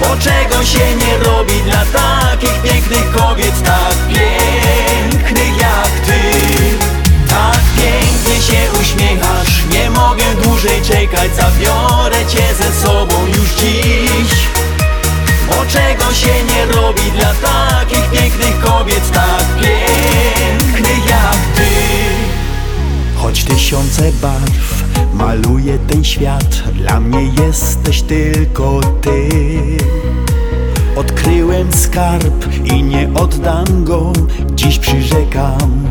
Bo czego się nie robi Dla takich pięknych kobiet Tak pięknych jak ty. Tak pięknie się uśmiechasz Nie mogę dłużej czekać Zabiorę cię ze sobą już dziś Bo czego się nie robi Dla takich pięknych kobiet Tak pięknych jak ty? Choć tysiące barw maluje ten świat Dla mnie jesteś tylko ty. Odkryłem skarb i nie oddam go Dziś przyrzekam.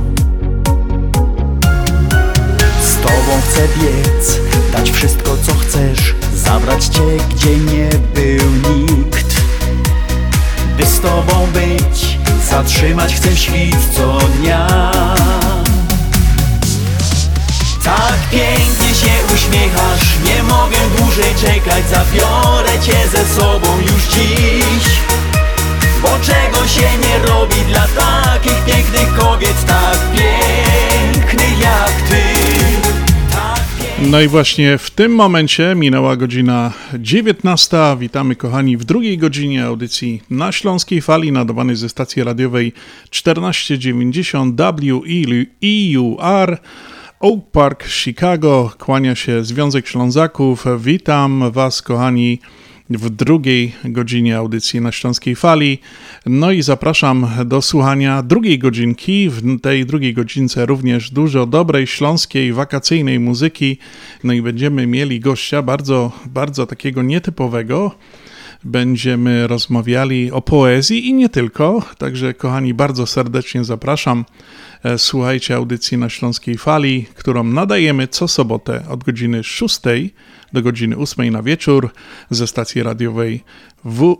Z tobą chcę biec, dać wszystko co chcesz Zabrać cię gdzie nie był nikt By z tobą być, zatrzymać chcę świt co dnia. Tak pięknie się uśmiechasz Nie mogę dłużej czekać Zabiorę cię ze sobą już dziś. Bo czego się nie robi Dla takich pięknych kobiet Tak pięknych jak ty No i właśnie w tym momencie minęła godzina 19. Witamy kochani w drugiej godzinie audycji na Śląskiej Fali nadawanej ze stacji radiowej 1490 WEUR. Oak Park, Chicago. Kłania się Związek Ślązaków. Witam Was, kochani, w drugiej godzinie audycji na Śląskiej Fali. No i zapraszam do słuchania drugiej godzinki. W tej drugiej godzince również dużo dobrej śląskiej, wakacyjnej muzyki. No i będziemy mieli gościa bardzo, bardzo takiego nietypowego będziemy rozmawiali o poezji i nie tylko. Także, kochani, bardzo serdecznie zapraszam. E, słuchajcie audycji na Śląskiej Fali, którą nadajemy co sobotę od godziny 6 do godziny 8 na wieczór ze stacji radiowej w,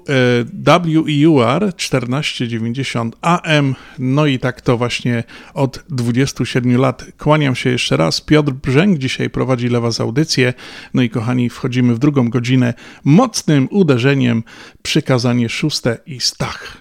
WEUR 1490 AM. No i tak to właśnie od 27 lat. Kłaniam się jeszcze raz. Piotr Brzęk dzisiaj prowadzi dla Was audycję. No i kochani, wchodzimy w drugą godzinę mocnym uderzeniem przykazanie szóste i Stach.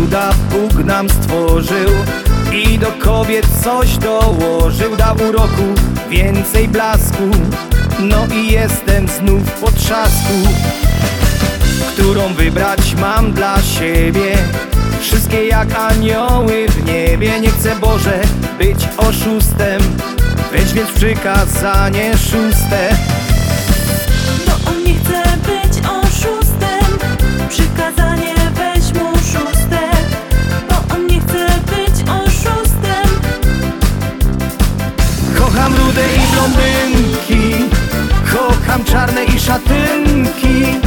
Cuda Bóg nam stworzył I do kobiet coś dołożył. Dał uroku więcej blasku No i jestem znów po trzasku Którą wybrać mam dla siebie. Wszystkie jak anioły w niebie Nie chcę Boże być oszustem. Weź więc przykazanie szóste czarne i szatynki.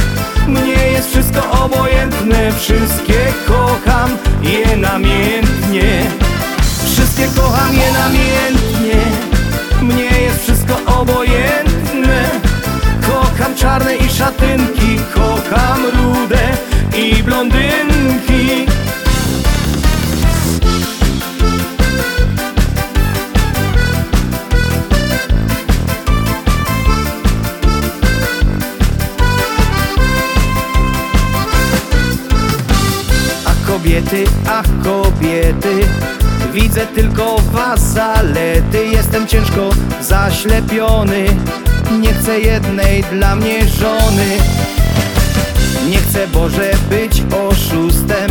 Mnie jest wszystko obojętne Wszystkie kocham je namiętnie Wszystkie kocham je namiętnie Mnie jest wszystko obojętne. Kocham czarne i szatynki Kocham rude i blondynki kobiety, ach kobiety. Widzę tylko was zalety. Jest jestem ciężko zaślepiony. Nie chcę jednej dla mnie żony. Nie chcę Boże być oszustem.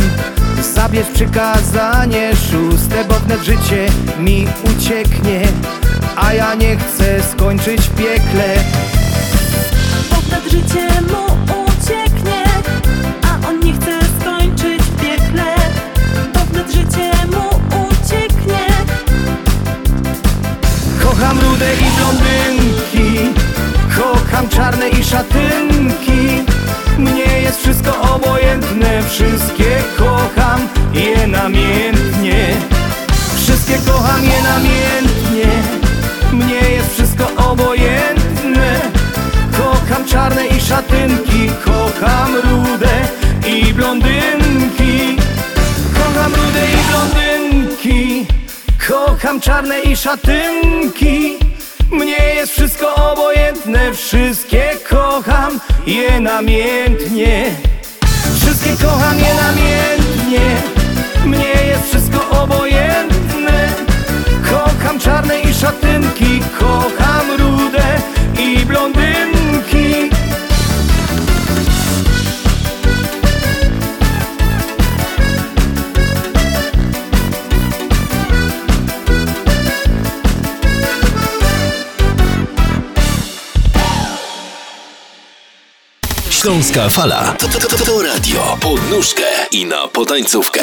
Zabierz przykazanie szóste Bo wnet życie mi ucieknie. A ja nie chcę skończyć w piekle Kocham rude i blondynki. Kocham czarne i szatynki. Mnie jest wszystko obojętne. Wszystkie kocham je namiętnie Wszystkie kocham je namiętnie Mnie jest wszystko obojętne. Kocham czarne i szatynki. Kocham rude i blondynki. Kocham rude i blondynki Kocham czarne i szatynki. Mnie jest wszystko obojętne Wszystkie kocham je namiętnie. Wszystkie kocham je namiętnie Śląska Fala. To, to, to, to radio. Pod nóżkę i na potańcówkę.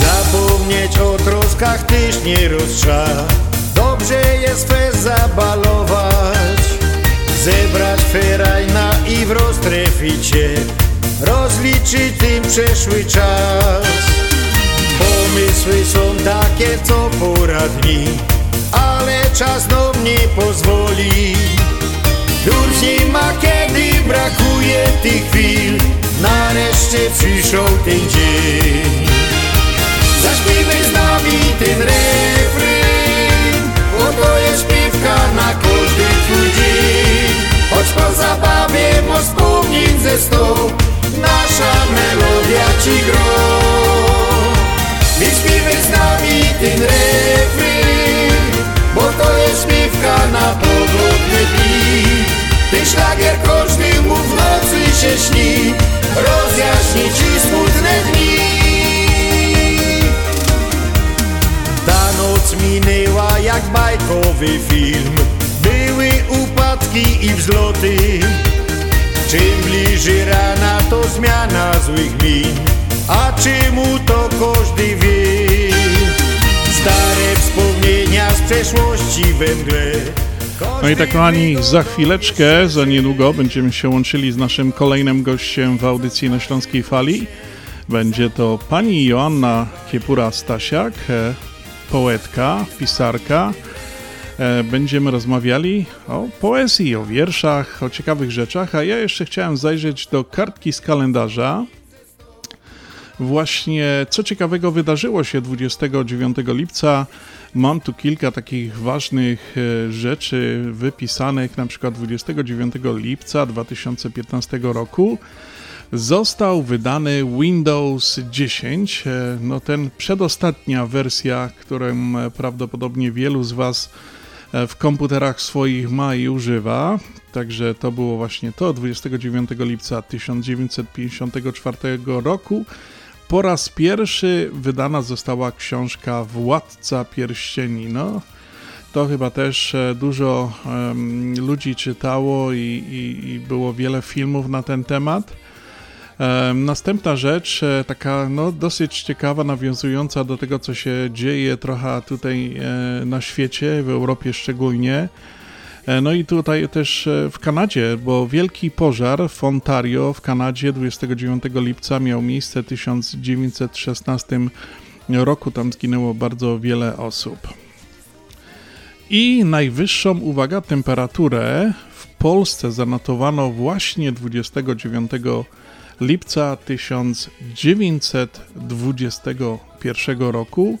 Zapomnieć o troskach tyś nie roztrza. Dobrze jest fest zabalować. Zebrać ferajna i w roztreficie Rozliczyć tym przeszły czas Pomysły są takie co pora dni Ale czas nam nie pozwoli. Już nie ma kiedy brakuje tych chwil Nareszcie przyszł ten dzień. Zaśpiewaj z nami ten refren Bo to jest śpiewka na każdy twój dzień. Choć po zabawie mo wspomnień ze sto Nasza melodia ci gro Więc śpiewaj z nami ten refren Bo to jest śpiewka na pogodne dni Ten szlagier każdy mu w nocy się śni Rozjaśni ci smutne dni. Ta noc minęła jak bajkowy film Były upadki i wzloty. Czym bliżej rana to zmiana złych min A czemu to każdy wie Stare wspomnienia z przeszłości we mgle No i tak kochani, za chwileczkę, za niedługo będziemy się łączyli z naszym kolejnym gościem w audycji na Śląskiej Fali. Będzie to pani Joanna Kiepura-Stasiak, e, poetka, pisarka. E, Będziemy rozmawiali o poezji, o wierszach, o ciekawych rzeczach, a ja jeszcze chciałem zajrzeć do kartki z kalendarza. Właśnie co ciekawego wydarzyło się 29 lipca. Mam tu kilka takich ważnych e, rzeczy wypisanych, na przykład 29 lipca 2015 roku został wydany Windows 10. e, No ten przedostatnia wersja, którą e, prawdopodobnie wielu z Was w komputerach swoich ma i używa. Także to było właśnie to 29 lipca 1954 roku. Po raz pierwszy wydana została książka Władca Pierścieni. No, to chyba też e, dużo em, ludzi czytało i, i, i było wiele filmów na ten temat. Em, Następna rzecz, e, taka no, dosyć ciekawa, nawiązująca do tego, co się dzieje trochę tutaj e, na świecie, w Europie szczególnie. E, No i tutaj też e, w Kanadzie, bo wielki pożar w Ontario w Kanadzie 29 lipca miał miejsce w 1916 roku. Tam zginęło bardzo wiele osób. I najwyższą, uwaga, temperaturę w Polsce zanotowano właśnie 29 lipca 1921 roku.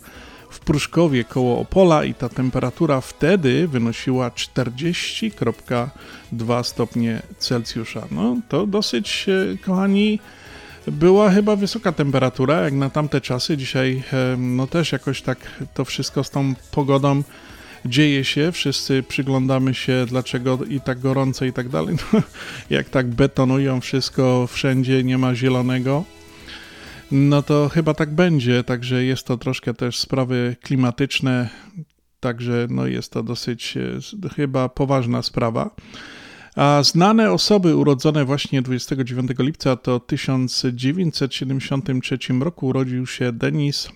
Pruszkowie koło Opola i ta temperatura wtedy wynosiła 40,2 stopnie Celsjusza. No to dosyć, e, kochani, była chyba wysoka temperatura jak na tamte czasy. Dzisiaj e, no też jakoś tak to wszystko z tą pogodą dzieje się, wszyscy przyglądamy się, dlaczego i tak gorąco i tak dalej. No, jak tak betonują wszystko, wszędzie nie ma zielonego, no to chyba tak będzie, także jest to troszkę też sprawy klimatyczne, także no jest to dosyć e, chyba poważna sprawa. A znane osoby urodzone właśnie 29 lipca to w 1973 roku urodził się Denis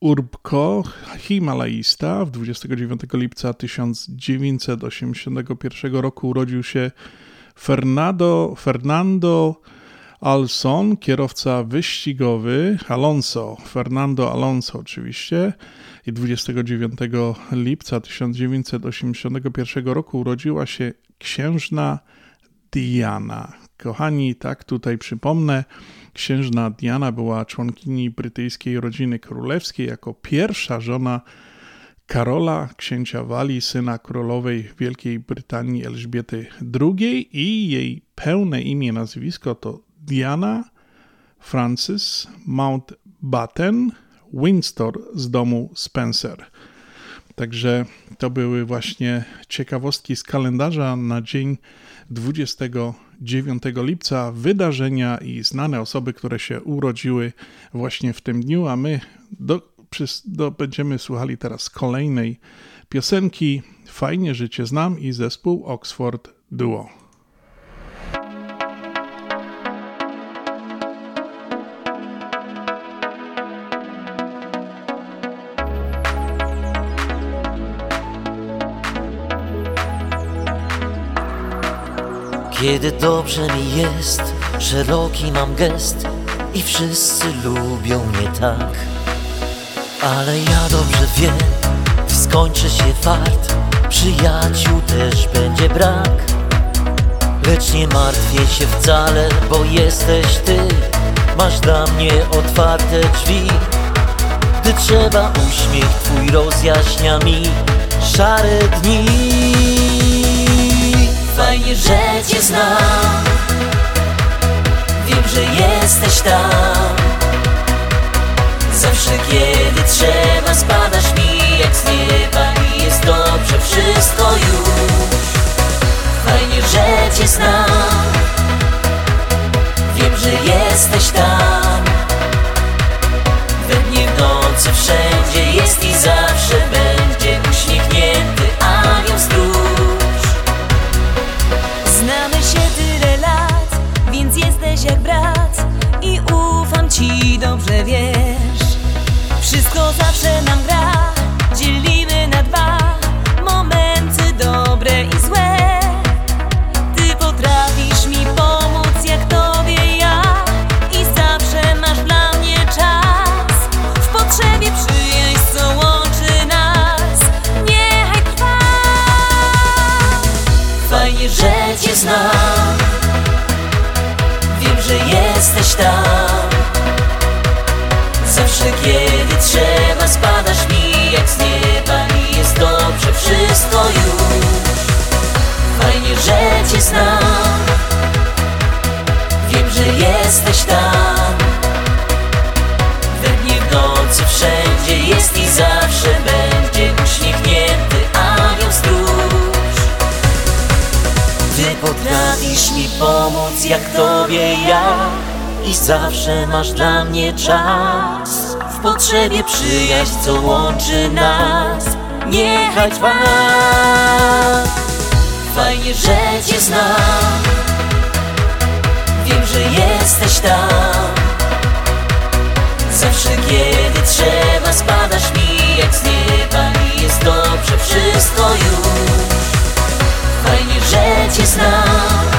Urbko, himalaista. W 29 lipca 1981 roku urodził się Fernando, Fernando Alson, kierowca wyścigowy, Alonso, Fernando Alonso oczywiście. I 29 lipca 1981 roku urodziła się księżna Diana. Kochani, tak tutaj przypomnę, księżna Diana była członkini brytyjskiej rodziny królewskiej jako pierwsza żona Karola, księcia Walii, syna królowej Wielkiej Brytanii Elżbiety II i jej pełne imię, nazwisko to Diana Francis Mountbatten Windsor z domu Spencer. Także to były właśnie ciekawostki z kalendarza na dzień 29 lipca, wydarzenia i znane osoby, które się urodziły właśnie w tym dniu, a my do, do, będziemy słuchali teraz kolejnej piosenki Fajnie, że Cię znam i zespół Oxford Duo. Kiedy dobrze mi jest, szeroki mam gest i wszyscy lubią mnie tak. Ale ja dobrze wiem, skończy się fart, przyjaciół też będzie brak. Lecz nie martwię się wcale, bo jesteś ty, masz dla mnie otwarte drzwi. Gdy trzeba uśmiech twój rozjaśnia mi szare dni. Fajnie, że cię znam. Wiem, że jesteś tam. Zawsze kiedy trzeba spadasz mi jak z nieba I jest dobrze wszystko już. Fajnie, że cię znam. Wiem, że jesteś tam. We dnie w nocy wszędzie jest i zawsze Zawsze kiedy trzeba spadasz mi jak z nieba I jest dobrze wszystko już. Fajnie, że cię znam. Wiem, że jesteś tam. We dnie w nocy wszędzie jest i zawsze będzie Uśmiechnięty anioł stróż. Ty potrafisz mi pomóc jak tobie ja I zawsze masz dla mnie czas. W potrzebie przyjaźń, co łączy nas Niechaj trwa Fajnie, że cię znam. Wiem, że jesteś tam. Zawsze kiedy trzeba spadasz mi jak z nieba I jest dobrze wszystko już. Fajnie, że cię znam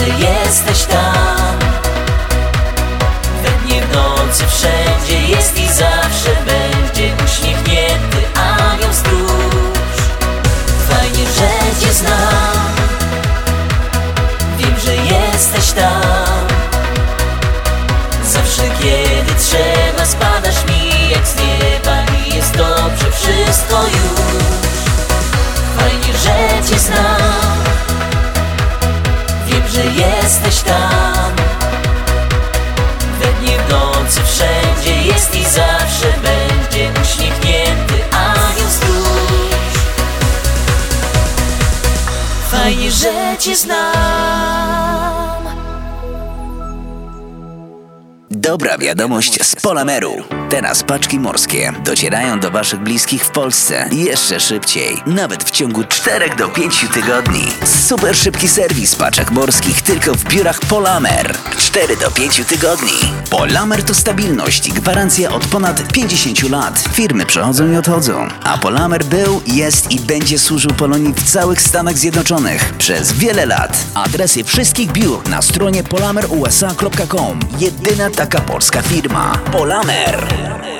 że jesteś tam. We dnie w nocy wszędzie jest i zawsze będzie Uśmiechnięty anioł stróż. Fajnie, że cię znam. Wiem, że jesteś tam. Zawsze kiedy trzeba spadasz mi jak z nieba I jest dobrze wszystko już. Fajnie, że cię znam jesteś tam. We dnie w nocy wszędzie jest i zawsze będzie Uśmiechnięty anioł stróż Fajnie, że cię znam Dobra wiadomość z Polameru. Teraz paczki morskie docierają do Waszych bliskich w Polsce jeszcze szybciej, nawet w ciągu 4 do 5 tygodni. Super szybki serwis paczek morskich tylko w biurach Polamer. 4 do 5 tygodni. Polamer to stabilność i gwarancja od ponad 50 lat. Firmy przychodzą i odchodzą, a Polamer był, jest i będzie służył Polonii w całych Stanach Zjednoczonych przez wiele lat. Adresy wszystkich biur na stronie polamerusa.com. Jedyna taka polska firma. Polamer.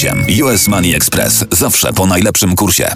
US Money Express zawsze po najlepszym kursie.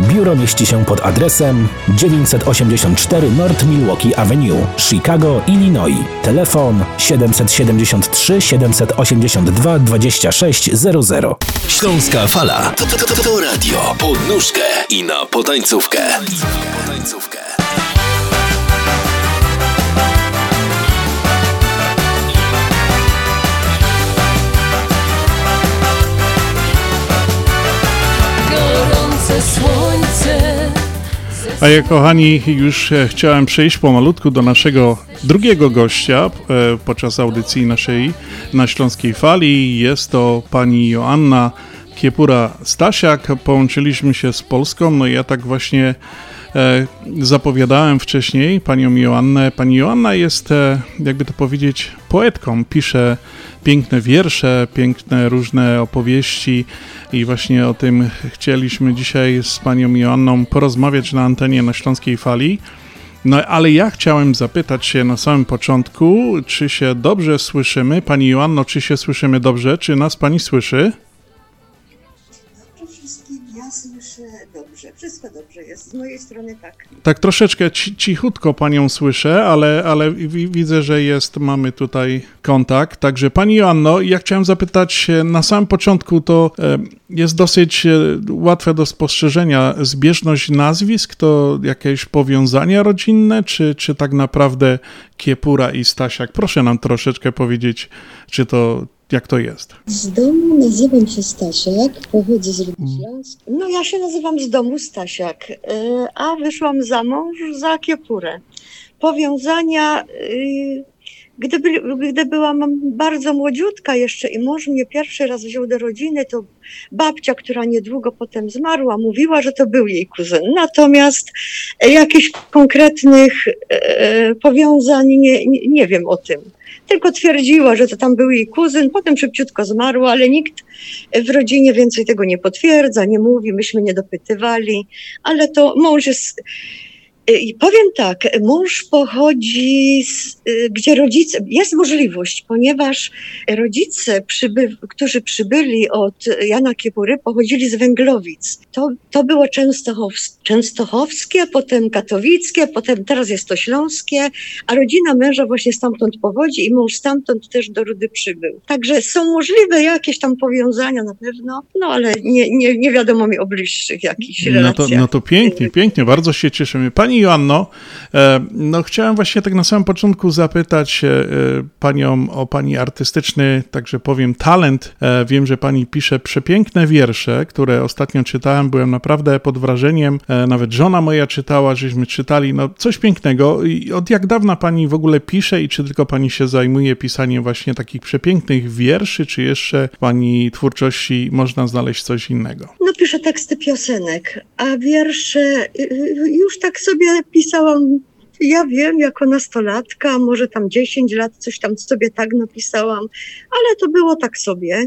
Biuro mieści się pod adresem 984 North Milwaukee Avenue, Chicago, Illinois. Telefon 773 782 2600. Śląska Fala to, to, to, to radio pod nóżkę i na potańcówkę. A ja, kochani, już e, chciałem przejść pomalutku do naszego drugiego gościa e, podczas audycji naszej na Śląskiej Fali. Jest to pani Joanna Kiepura-Stasiak. Połączyliśmy się z Polską, no i ja tak właśnie zapowiadałem wcześniej panią Joannę. Pani Joanna jest, e, jakby to powiedzieć, poetką. Pisze piękne wiersze, piękne różne opowieści i właśnie o tym chcieliśmy dzisiaj z panią Joanną porozmawiać na antenie na Śląskiej Fali. No ale ja chciałem zapytać się na samym początku, czy się dobrze słyszymy? Pani Joanno, czy się słyszymy dobrze? Czy nas pani słyszy? Dobrze, wszystko dobrze jest, z mojej strony tak. Tak troszeczkę ci, cichutko panią słyszę, ale, ale wi- widzę, że jest, mamy tutaj kontakt. Także pani Joanno, ja chciałem zapytać na samym początku, to jest dosyć e, łatwe do spostrzeżenia zbieżność nazwisk, to jakieś powiązania rodzinne, czy, czy tak naprawdę Kiepura i Stasiak? Proszę nam troszeczkę powiedzieć, czy to, jak to jest. Z domu nazywam się Stasiak, pochodzę z Śląsk. No ja się nazywam z domu Stasiak, y, a wyszłam za mąż za Kiepurę. Powiązania, y, gdy, by- gdy byłam bardzo młodziutka jeszcze i mąż mnie pierwszy raz wziął do rodziny, to babcia, która niedługo potem zmarła, mówiła, że to był jej kuzyn. Natomiast jakichś konkretnych e, powiązań nie, nie, nie wiem o tym. Tylko twierdziła, że to tam był jej kuzyn, potem szybciutko zmarła, ale nikt w rodzinie więcej tego nie potwierdza, nie mówi, myśmy nie dopytywali, ale to mąż jest I powiem tak, mąż pochodzi, z, y, gdzie rodzice, jest możliwość, ponieważ rodzice, przyby, którzy przybyli od Jana Kiepury, pochodzili z Węglowic. To, to było Częstochows, częstochowskie, potem katowickie, potem teraz jest to śląskie, a rodzina męża właśnie stamtąd pochodzi i mąż stamtąd też do Rudy przybył. Także są możliwe jakieś tam powiązania na pewno, no ale nie, nie, nie wiadomo mi o bliższych jakichś No relacjach. to, no to pięknie, pięknie, bardzo się cieszymy. Pani Joanno, e, no chciałem właśnie tak na samym początku zapytać e, panią o pani artystyczny, także powiem, talent. E, Wiem, że pani pisze przepiękne wiersze, które ostatnio czytałem, byłem naprawdę pod wrażeniem, nawet żona moja czytała, żeśmy czytali, no coś pięknego. I od jak dawna pani w ogóle pisze i czy tylko pani się zajmuje pisaniem właśnie takich przepięknych wierszy, czy jeszcze pani twórczości można znaleźć coś innego? No piszę teksty piosenek, a wiersze y, y, już tak sobie pisałam, ja wiem, jako nastolatka, może tam 10 lat, coś tam sobie tak napisałam, ale to było tak sobie.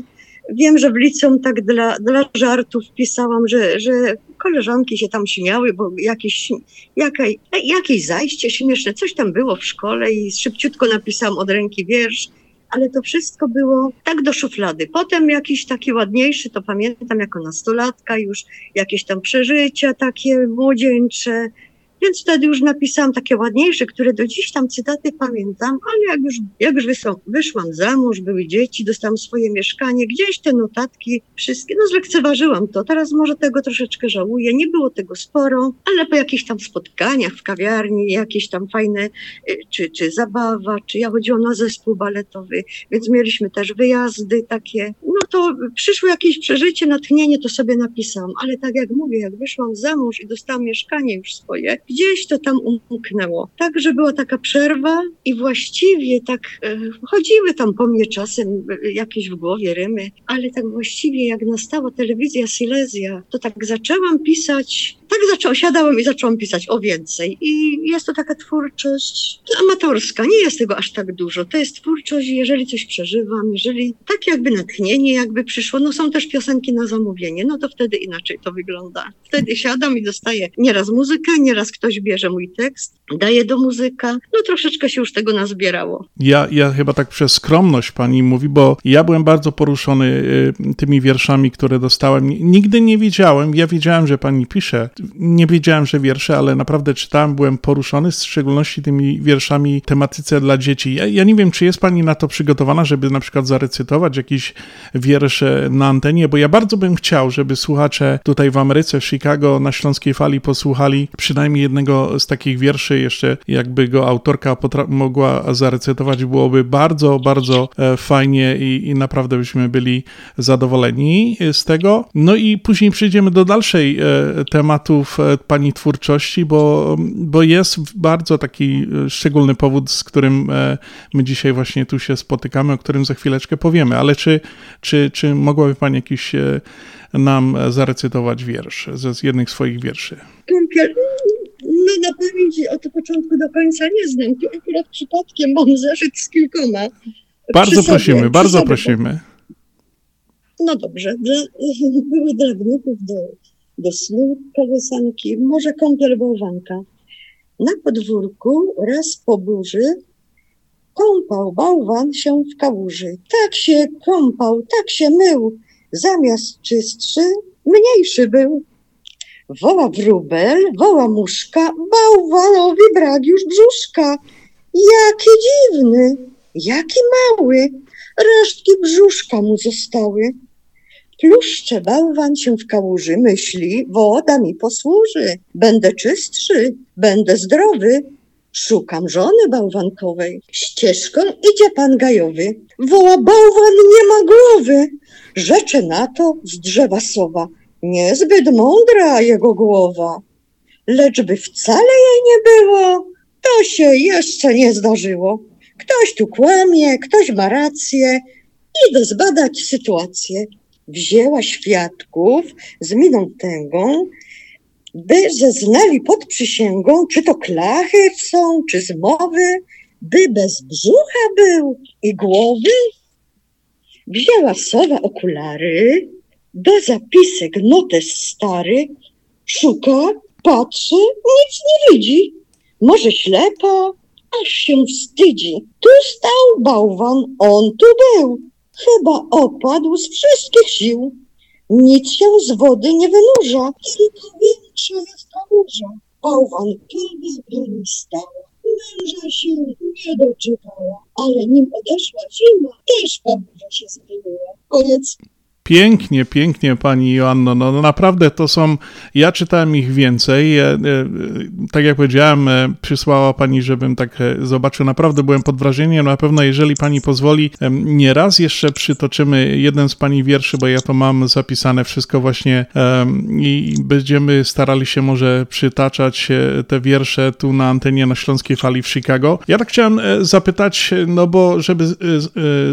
Wiem, że w liceum tak dla, dla żartów pisałam, że, że koleżanki się tam śmiały, bo jakieś, jaka, jakieś zajście śmieszne, coś tam było w szkole i szybciutko napisałam od ręki wiersz, ale to wszystko było tak do szuflady. Potem jakiś taki ładniejszy, to pamiętam jako nastolatka już, jakieś tam przeżycia takie młodzieńcze, więc wtedy już napisałam takie ładniejsze, które do dziś tam cytaty pamiętam, ale jak już, jak już wyszłam za mąż, były dzieci, dostałam swoje mieszkanie, gdzieś te notatki wszystkie, no zlekceważyłam to. Teraz może tego troszeczkę żałuję, nie było tego sporo, ale po jakichś tam spotkaniach w kawiarni, jakieś tam fajne, y, czy, czy zabawa, czy ja chodziłam na zespół baletowy, więc mieliśmy też wyjazdy takie. No to przyszło jakieś przeżycie, natchnienie, to sobie napisałam, ale tak jak mówię, jak wyszłam za mąż i dostałam mieszkanie już swoje, gdzieś to tam umknęło. Także była taka przerwa i właściwie tak e, chodziły tam po mnie czasem e, jakieś w głowie rymy, ale tak właściwie jak nastała telewizja Silesia, to tak zaczęłam pisać, tak zaczęłam, siadałam i zaczęłam pisać o więcej. I jest to taka twórczość amatorska, nie jest tego aż tak dużo. To jest twórczość, jeżeli coś przeżywam, jeżeli tak jakby natchnienie jakby przyszło, no są też piosenki na zamówienie, no to wtedy inaczej to wygląda. Wtedy siadam i dostaję nieraz muzykę, nieraz ktoś bierze mój tekst, daje do muzyka, no troszeczkę się już tego nazbierało. Ja, ja chyba tak przez skromność pani mówi, bo ja byłem bardzo poruszony y, tymi wierszami, które dostałem. Nigdy nie wiedziałem, ja wiedziałem, że pani pisze, nie wiedziałem, że wiersze, ale naprawdę czytałem, byłem poruszony, w szczególności tymi wierszami tematyce dla dzieci. Ja, ja nie wiem, czy jest pani na to przygotowana, żeby na przykład zarecytować jakiś wiersz e, na antenie, bo ja bardzo bym chciał, żeby słuchacze tutaj w Ameryce, w Chicago, na Śląskiej Fali posłuchali przynajmniej jednego z takich wierszy, jeszcze jakby go autorka mogła zarecytować, byłoby bardzo, bardzo e, fajnie i, i naprawdę byśmy byli zadowoleni z tego. No i później przejdziemy do dalszej e, e, pani twórczości, bo, bo jest bardzo taki e, szczególny powód, z którym e, my dzisiaj właśnie tu się spotykamy, o którym za chwileczkę powiemy, ale czy, czy, czy mogłaby pani jakiś nam zarecytować wiersz ze z jednych swoich wierszy? No na pamięć od początku do końca nie znam, tu akurat przypadkiem mam zeszyt z kilkoma. Bardzo sobie, prosimy, bardzo prosimy. No dobrze, dla, były dla wnuków do, do snu kołysanki, może kąpiel bałwanka. Na podwórku raz po burzy kąpał bałwan się w kałuży. Tak się kąpał, tak się mył, zamiast czystszy, mniejszy był. Woła wróbel, woła muszka, bałwanowi brak już brzuszka. Jaki dziwny, jaki mały, resztki brzuszka mu zostały. Pluszcze bałwan się w kałuży, myśli, woda mi posłuży. Będę czystszy, będę zdrowy. Szukam żony bałwankowej. Ścieżką idzie pan gajowy. Woła bałwan nie ma głowy. Rzecze na to z drzewa sowa. Niezbyt mądra jego głowa. Lecz by wcale jej nie było, to się jeszcze nie zdarzyło. Ktoś tu kłamie, ktoś ma rację. Idę zbadać sytuację. Wzięła świadków z miną tęgą, by zeznali pod przysięgą, czy to klachy są, czy zmowy, by bez brzucha był i głowy. Wzięła sowa okulary, do zapisek notes stary, szuka, Patrzy, nic nie widzi. Może ślepa, aż się wstydzi. Tu stał bałwan, on tu był. Chyba opadł z wszystkich sił. Nic się z wody nie wynurza, tylko większa jest kałuża. Bałwan pilnie pilnie stał. Męża się nie doczekała, ale nim odeszła zima, też kałuża się zmieniła. Koniec. Pięknie, pięknie pani Joanno. No, no naprawdę to są. Ja czytałem ich więcej. E, e, tak jak powiedziałem, e, przysłała pani, żebym tak zobaczył. Naprawdę byłem pod wrażeniem. Na pewno, jeżeli pani pozwoli, nie raz jeszcze przytoczymy jeden z pani wierszy, bo ja to mam zapisane wszystko właśnie i będziemy starali się może przytaczać te wiersze tu na antenie na Śląskiej Fali w Chicago. Ja tak chciałem zapytać, no bo żeby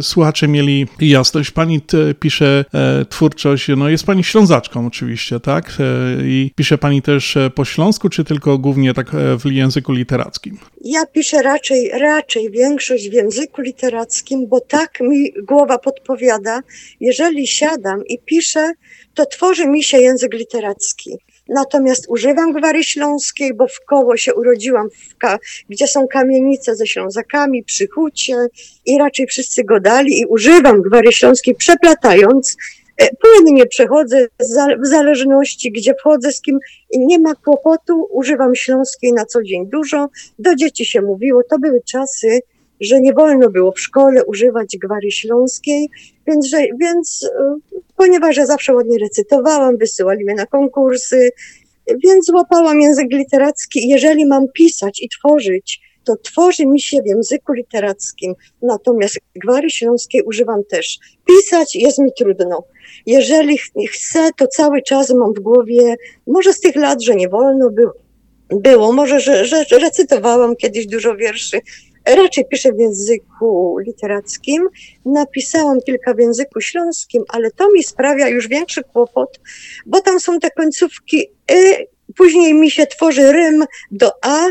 słuchacze mieli jasność, pani pisze twórczość, no jest pani Ślązaczką oczywiście, tak? E, I pisze pani też e, po śląsku, czy tylko głównie tak e, w języku literackim? Ja piszę raczej, raczej większość w języku literackim, bo tak mi głowa podpowiada. Jeżeli siadam i piszę, to tworzy mi się język literacki. Natomiast używam gwary śląskiej, bo w koło się urodziłam, gdzie są kamienice ze Ślązakami, przy hucie i raczej wszyscy go dali i używam gwary śląskiej, przeplatając. E, Płynnie przechodzę w zależności, gdzie wchodzę, z kim nie ma kłopotu, używam śląskiej na co dzień dużo. Do dzieci się mówiło, to były czasy, że nie wolno było w szkole używać gwary śląskiej, więc, że, więc e, ponieważ ja zawsze ładnie recytowałam, wysyłali mnie na konkursy, więc złapałam język literacki. Jeżeli mam pisać i tworzyć, to tworzy mi się w języku literackim. Natomiast gwary śląskiej używam też. Pisać jest mi trudno. Jeżeli ch- chcę, to cały czas mam w głowie, może z tych lat, że nie wolno było, było może, że, że, że recytowałam kiedyś dużo wierszy. Raczej piszę w języku literackim. Napisałam kilka w języku śląskim, ale to mi sprawia już większy kłopot, bo tam są te końcówki y, później mi się tworzy rym do A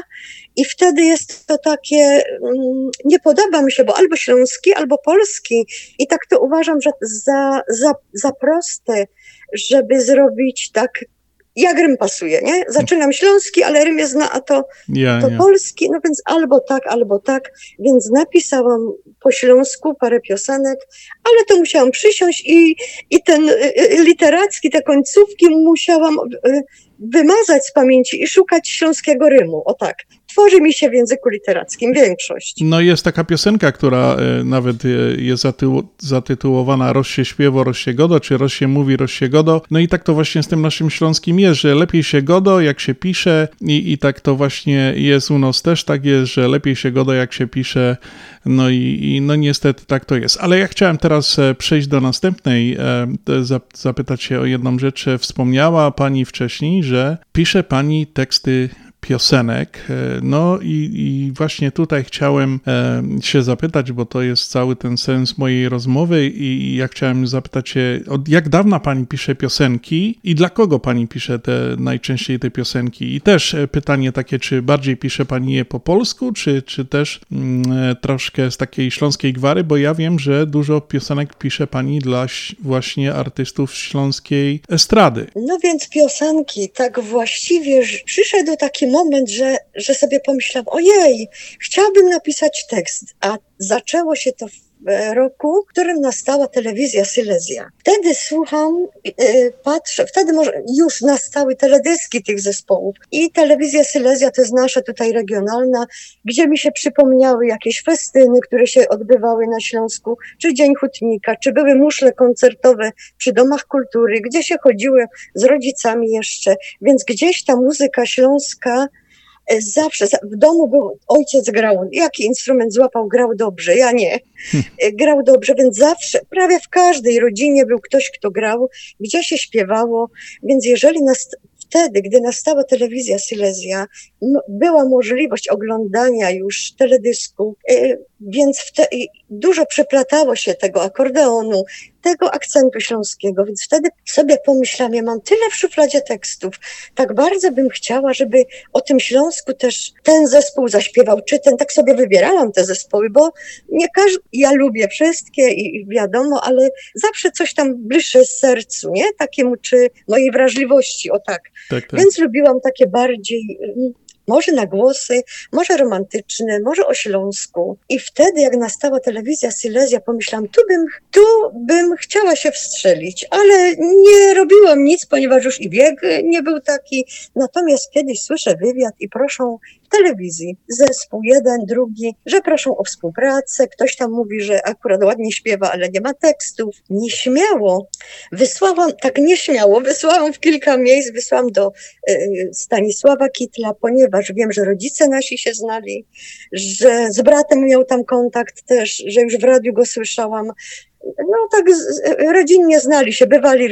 i wtedy jest to takie, mm, nie podoba mi się, bo albo śląski, albo polski i tak to uważam, że za, za, za proste, żeby zrobić tak, jak rym pasuje, nie? Zaczynam śląski, ale rym jest na, a to, Ja, to ja. polski, no więc albo tak, albo tak, więc napisałam po śląsku parę piosenek, ale to musiałam przysiąść i, i ten y, y, literacki, te końcówki musiałam y, wymazać z pamięci i szukać śląskiego rymu, o tak. Tworzy mi się w języku literackim większość. No jest taka piosenka, która e, nawet e, jest zatytułowana Roś się śpiewo, roś się godo, czy roś się mówi, roś się godo. No i tak to właśnie z tym naszym śląskim jest, że lepiej się godo, jak się pisze i, i tak to właśnie jest u nas też tak jest, że lepiej się godo, jak się pisze. No i, i no niestety tak to jest. Ale ja chciałem teraz e, przejść do następnej, zapytać się o jedną rzecz. Wspomniała pani wcześniej, że pisze pani teksty piosenek. E, No i, i właśnie tutaj chciałem e, się zapytać, bo to jest cały ten sens mojej rozmowy i ja chciałem zapytać się, od jak dawna pani pisze piosenki i dla kogo pani pisze te najczęściej te piosenki? I też e, pytanie takie, czy bardziej pisze pani je po polsku, czy, czy też mm, troszkę z takiej śląskiej gwary, bo ja wiem, że dużo piosenek pisze pani dla właśnie artystów śląskiej estrady. No więc piosenki, tak właściwie przyszedł taki moment, że, że sobie pomyślałam, ojej, chciałabym napisać tekst, a zaczęło się to w roku, w którym nastała telewizja Silesia. Wtedy słucham, e, patrzę, wtedy może już nastały teledyski tych zespołów i telewizja Silesia to jest nasza tutaj regionalna, gdzie mi się przypomniały jakieś festyny, które się odbywały na Śląsku, czy Dzień Hutnika, czy były muszle koncertowe przy domach kultury, gdzie się chodziły z rodzicami jeszcze, więc gdzieś ta muzyka śląska e, zawsze, za- w domu był, ojciec grał, jaki instrument złapał, grał dobrze, ja nie, E, grał dobrze, więc zawsze, prawie w każdej rodzinie był ktoś, kto grał, gdzie się śpiewało, więc jeżeli nas, wtedy, gdy nastała telewizja Silesia, była możliwość oglądania już teledysku, e, więc wte, dużo przeplatało się tego akordeonu, tego akcentu śląskiego, więc wtedy sobie pomyślałam, ja mam tyle w szufladzie tekstów, tak bardzo bym chciała, żeby o tym Śląsku też ten zespół zaśpiewał, czy ten, tak sobie wybierałam te zespoły, bo nie każdy, ja lubię wszystkie i wiadomo, ale zawsze coś tam bliższe sercu, nie? Takiemu, czy mojej wrażliwości, o tak. tak, tak. Więc lubiłam takie bardziej może na głosy, może romantyczne, może o Śląsku. I wtedy, jak nastała telewizja Silesia, pomyślałam, tu bym, tu bym chciała się wstrzelić, ale nie robiłam nic, ponieważ już i wiek nie był taki. Natomiast kiedyś słyszę wywiad i proszą telewizji. Zespół jeden, drugi, że proszą o współpracę. Ktoś tam mówi, że akurat ładnie śpiewa, ale nie ma tekstów. Nieśmiało. Wysłałam, tak nieśmiało, wysłałam w kilka miejsc, wysłałam do y, Stanisława Kitla, ponieważ wiem, że rodzice nasi się znali, że z bratem miał tam kontakt też, że już w radiu go słyszałam. No tak z, rodzinnie znali się, bywali,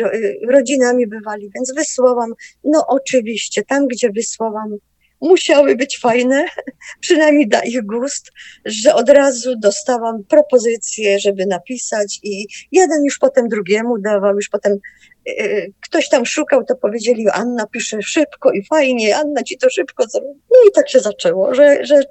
rodzinami bywali, więc wysłałam, no oczywiście, tam gdzie wysłałam, musiały być fajne, przynajmniej na ich gust, że od razu dostałam propozycję, żeby napisać i jeden już potem drugiemu dawał, już potem ktoś tam szukał, to powiedzieli, Anna pisze szybko i fajnie, Anna ci to szybko zrobi. No i tak się zaczęło, że, że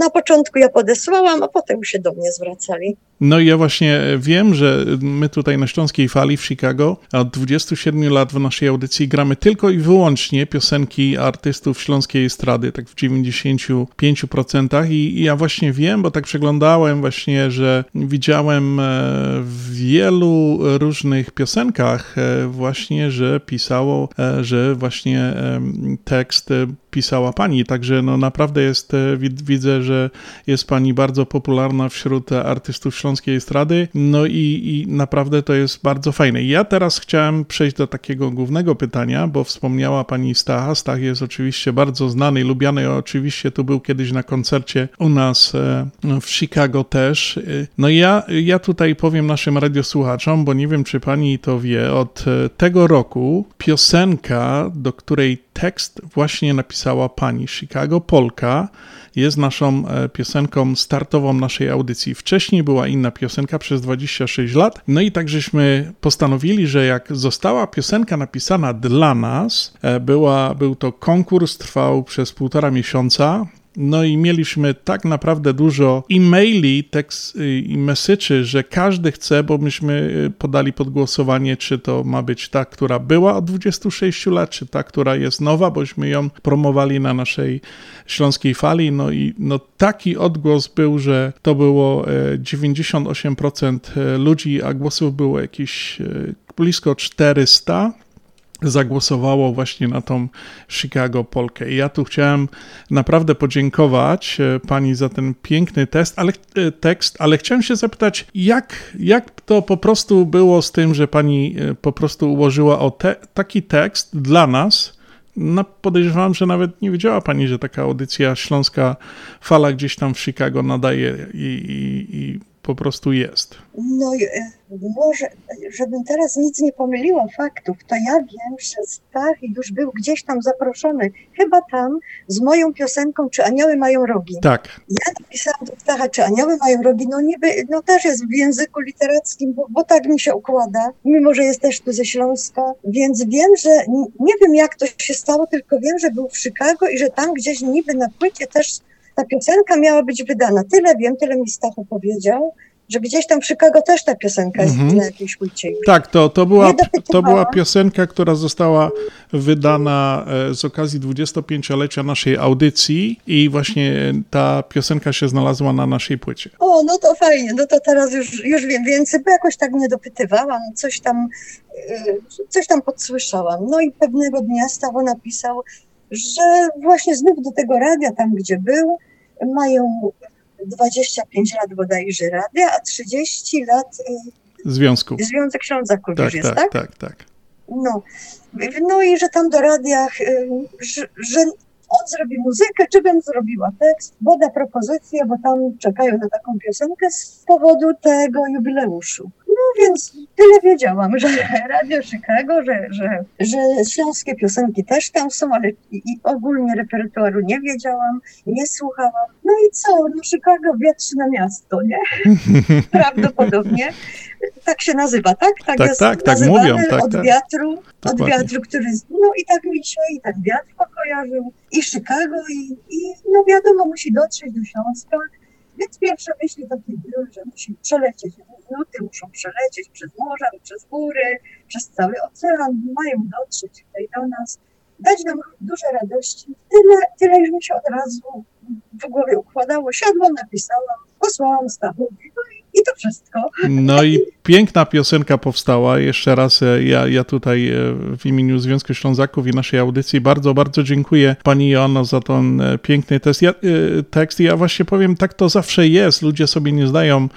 na początku ja podesłałam, a potem się do mnie zwracali. No i ja właśnie wiem, że my tutaj na Śląskiej Fali w Chicago od 27 lat w naszej audycji gramy tylko i wyłącznie piosenki artystów śląskiej estrady, tak w 95% i, i ja właśnie wiem, bo tak przeglądałem właśnie, że widziałem e, w wielu różnych piosenkach e, właśnie, że pisało, e, że właśnie tekst pisała pani, także no naprawdę jest, widzę, że jest pani bardzo popularna wśród artystów śląskiej estrady, no i, i naprawdę to jest bardzo fajne. Ja teraz chciałem przejść do takiego głównego pytania, bo wspomniała pani Stacha. Stach jest oczywiście bardzo znany lubiany, oczywiście tu był kiedyś na koncercie u nas e, w Chicago też. E, no i ja, ja tutaj powiem naszym radiosłuchaczom, bo nie wiem, czy pani to wie, od e, tego roku piosenka, do której tekst właśnie napisała pani Chicago Polka, jest naszą e, piosenką startową naszej audycji. Wcześniej była inna piosenka przez 26 lat. No i tak żeśmy postanowili, że jak została piosenka napisana dla nas, e, była, był to konkurs, trwał przez półtora miesiąca. No i mieliśmy tak naprawdę dużo e-maili tekst, i message'y, że każdy chce, bo myśmy y, podali pod głosowanie, czy to ma być ta, która była od 26 lat, czy ta, która jest nowa, bośmy ją promowali na naszej śląskiej fali. No i no, taki odgłos był, że to było 98% e, ludzi, a głosów było jakieś e, blisko 400 zagłosowało właśnie na tą Chicago Polkę. I ja tu chciałem naprawdę podziękować e, pani za ten piękny test, ale, e, tekst, ale chciałem się zapytać, jak, jak to po prostu było z tym, że pani e, po prostu ułożyła o te, taki tekst dla nas, no, podejrzewam, że nawet nie wiedziała pani, że taka audycja Śląska Fala gdzieś tam w Chicago nadaje i, i, i po prostu jest. No może, żebym teraz nic nie pomyliła faktów, to ja wiem, że Stach już był gdzieś tam zaproszony, chyba tam z moją piosenką Czy anioły mają rogi. Tak. Ja napisałam do Stacha, czy anioły mają rogi, no niby, no też jest w języku literackim, bo, bo tak mi się układa, mimo że jest też tu ze Śląska, więc wiem, że nie wiem jak to się stało, tylko wiem, że był w Chicago i że tam gdzieś niby na płycie też ta piosenka miała być wydana. Tyle wiem, tyle mi Stachu powiedział, że gdzieś tam w Chicago też ta piosenka jest mhm. na jakiejś płycie. Tak, to, to, była, to była piosenka, która została wydana e, z okazji 25-lecia naszej audycji i właśnie ta piosenka się znalazła na naszej płycie. O, no to fajnie, no to teraz już, już wiem więcej, bo jakoś tak nie dopytywałam, coś tam, e, coś tam podsłyszałam. No i pewnego dnia Stawo napisał, że właśnie znów do tego radia, tam gdzie był, mają 25 lat bodajże radia, a 30 lat y, Związku. Związek Ślązaków tak, już jest, tak? Tak, tak, tak. No. no i że tam do radiach, y, że, że on zrobi muzykę, czy bym zrobiła tekst, bo da propozycję, bo tam czekają na taką piosenkę z powodu tego jubileuszu. No więc tyle wiedziałam, że Radio Chicago, że, że, że śląskie piosenki też tam są, ale i, i ogólnie repertuaru nie wiedziałam, nie słuchałam. No i co? No Chicago wietrzne miasto, nie? Prawdopodobnie. Tak się nazywa, tak? Tak, jest tak, tak mówią, tak, od tak. wiatru, od Dokładnie. wiatru, który, no i tak mi się i ten wiatr pokojarzył, i Chicago, i, i no wiadomo, musi dotrzeć do Śląska, więc pierwsze myśli takie były, że musi przelecieć nuty, muszą przelecieć przez morza, przez góry, przez cały ocean, mają dotrzeć tutaj do nas, dać nam dużo radości. Tyle, tyle już mi się od razu w głowie układało. Siadłam, napisałam, posłałam Stachowi, no i, i to wszystko. No i piękna piosenka powstała. Jeszcze raz e, ja, ja tutaj e, w imieniu Związku Ślązaków i naszej audycji bardzo, bardzo dziękuję Pani Joanno za ten e, piękny tekst. Ja, tekst. Ja właśnie powiem, tak to zawsze jest. Ludzie sobie nie zdają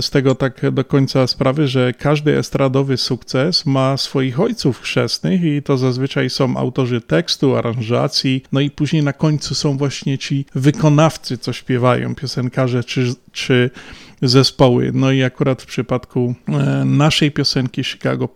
z tego tak do końca sprawy, że każdy estradowy sukces ma swoich ojców chrzestnych i to zazwyczaj są autorzy tekstu, aranżacji, no i później na końcu są właśnie ci wykonawcy, co śpiewają, piosenkarze czy, czy zespoły. No i akurat w przypadku e, naszej piosenki Chicago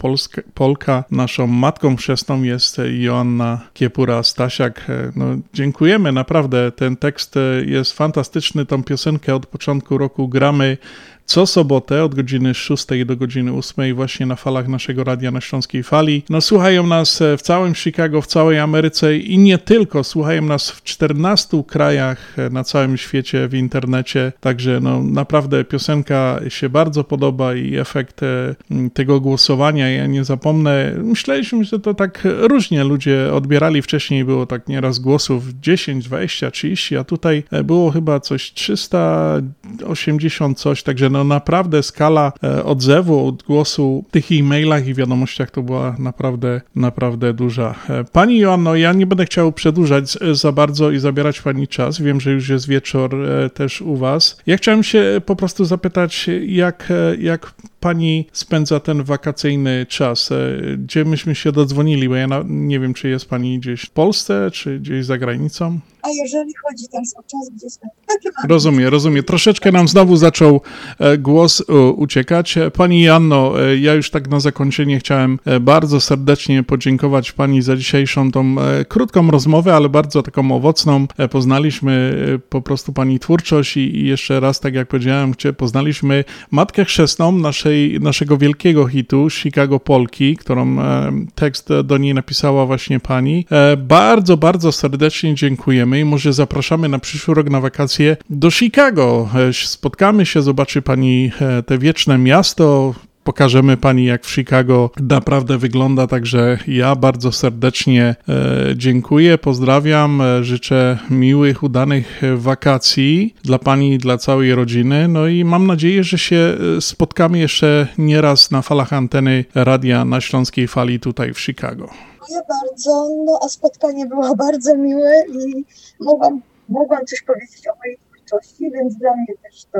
Polka, naszą matką chrzestną jest Joanna Kiepura-Stasiak. E, No, dziękujemy, naprawdę. Ten tekst e, jest fantastyczny. Tą piosenkę od początku roku gramy co sobotę od godziny 6 do godziny 8 właśnie na falach naszego radia na Śląskiej Fali. No słuchają nas w całym Chicago, w całej Ameryce i nie tylko, słuchają nas w 14 krajach na całym świecie w internecie, także no naprawdę piosenka się bardzo podoba i efekt e, tego głosowania, ja nie zapomnę, myśleliśmy, że to tak różnie ludzie odbierali, wcześniej było tak nieraz głosów 10, 20, 30, a tutaj e, było chyba coś 380 coś, także no naprawdę skala e, odzewu, odgłosu w tych e-mailach i wiadomościach to była naprawdę, naprawdę duża. E, Pani Joanno, ja nie będę chciał przedłużać e, za bardzo i zabierać Pani czas. Wiem, że już jest wieczór też u Was. Ja chciałem się po prostu zapytać, jak, jak Pani spędza ten wakacyjny czas? E, Gdzie myśmy się dodzwonili, bo ja nie wiem, czy jest Pani gdzieś w Polsce, czy gdzieś za granicą? A jeżeli chodzi teraz o czas gdzieś tam, takie mam Rozumiem, rozumiem. Troszeczkę nam znowu zaczął e, głos uciekać. E, Pani Janno, ja już tak na zakończenie chciałem bardzo serdecznie podziękować Pani za dzisiejszą tą krótką rozmowę, ale bardzo taką owocną. Poznaliśmy po prostu Pani twórczość i, jeszcze raz, tak jak powiedziałem, gdzie poznaliśmy Matkę Chrzestną naszej, naszego wielkiego hitu Chicago Polki, którą e, tekst do niej napisała właśnie Pani. E, Bardzo, bardzo serdecznie dziękujemy i może zapraszamy na przyszły rok na wakacje do Chicago. E, Spotkamy się, zobaczy Pani te wieczne miasto, Pokażemy Pani, jak w Chicago naprawdę wygląda. Także ja bardzo serdecznie e, dziękuję, pozdrawiam, e, życzę miłych, udanych e, wakacji dla Pani i dla całej rodziny. No i mam nadzieję, że się spotkamy jeszcze nieraz na falach anteny radia na Śląskiej Fali tutaj w Chicago. Dziękuję bardzo, no a spotkanie było bardzo miłe i mogłam, mogłam coś powiedzieć o mojej twórczości, więc dla mnie też to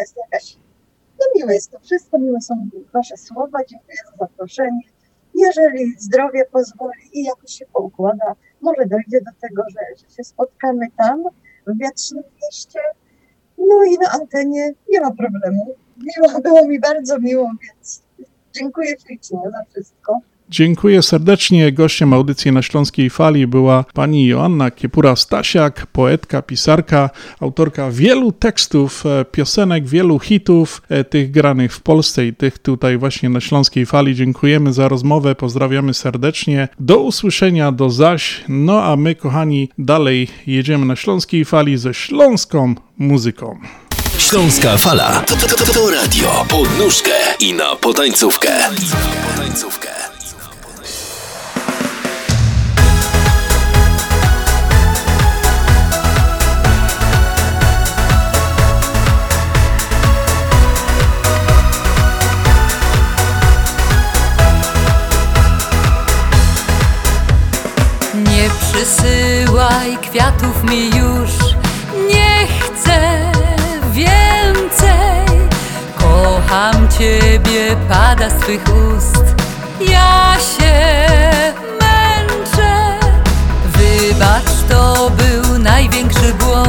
jest jakaś, no miłe jest to wszystko, miłe są Wasze słowa, dziękuję za zaproszenie. Jeżeli zdrowie pozwoli i jakoś się poukłada, może dojdzie do tego, że, że się spotkamy tam, w Wiatrznym Mieście, no i na antenie nie ma problemu. Miło, było mi bardzo miło, więc dziękuję ślicznie za wszystko. Dziękuję serdecznie. Gościem audycji na Śląskiej Fali była pani Joanna Kiepura-Stasiak, poetka, pisarka, autorka wielu tekstów, e, piosenek, wielu hitów, e, tych granych w Polsce i tych tutaj właśnie na Śląskiej Fali. Dziękujemy za rozmowę, pozdrawiamy serdecznie. Do usłyszenia, do zaś. No a my, kochani, dalej jedziemy na Śląskiej Fali ze śląską muzyką. Śląska Fala to, to, to, to radio pod nóżkę i na potańcówkę. potańcówkę. Kwiatów mi już, nie chcę więcej. Kocham ciebie, pada z twych ust, ja się męczę. Wybacz, to był największy błąd.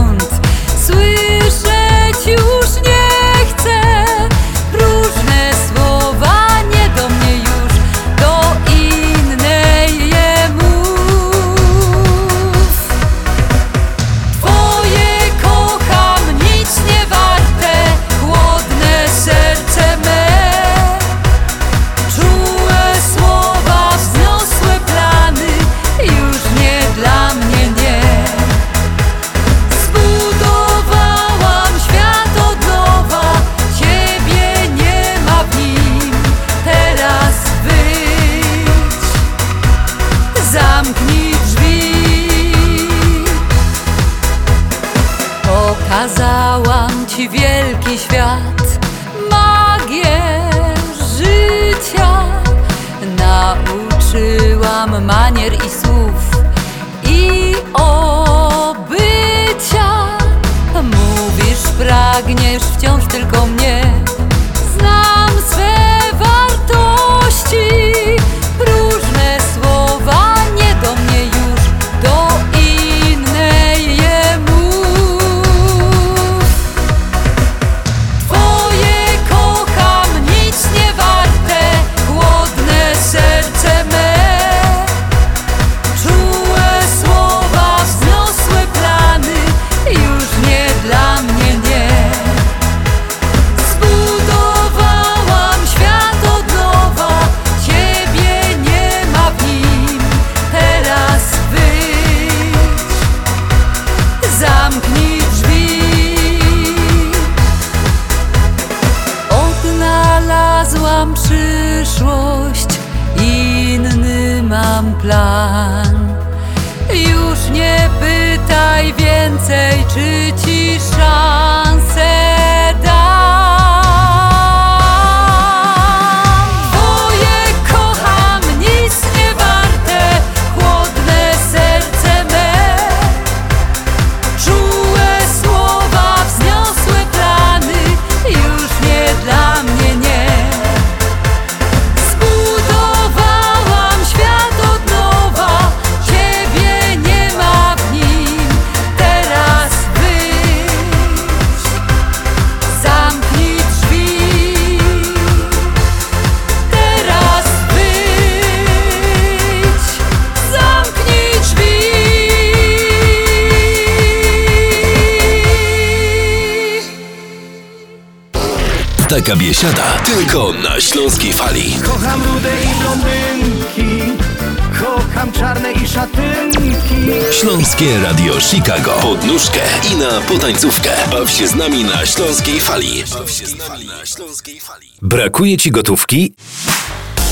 Śląskie Radio Chicago. Pod nóżkę i na potańcówkę. Baw się z nami na śląskiej fali. Baw się z nami na śląskiej fali. Brakuje ci gotówki?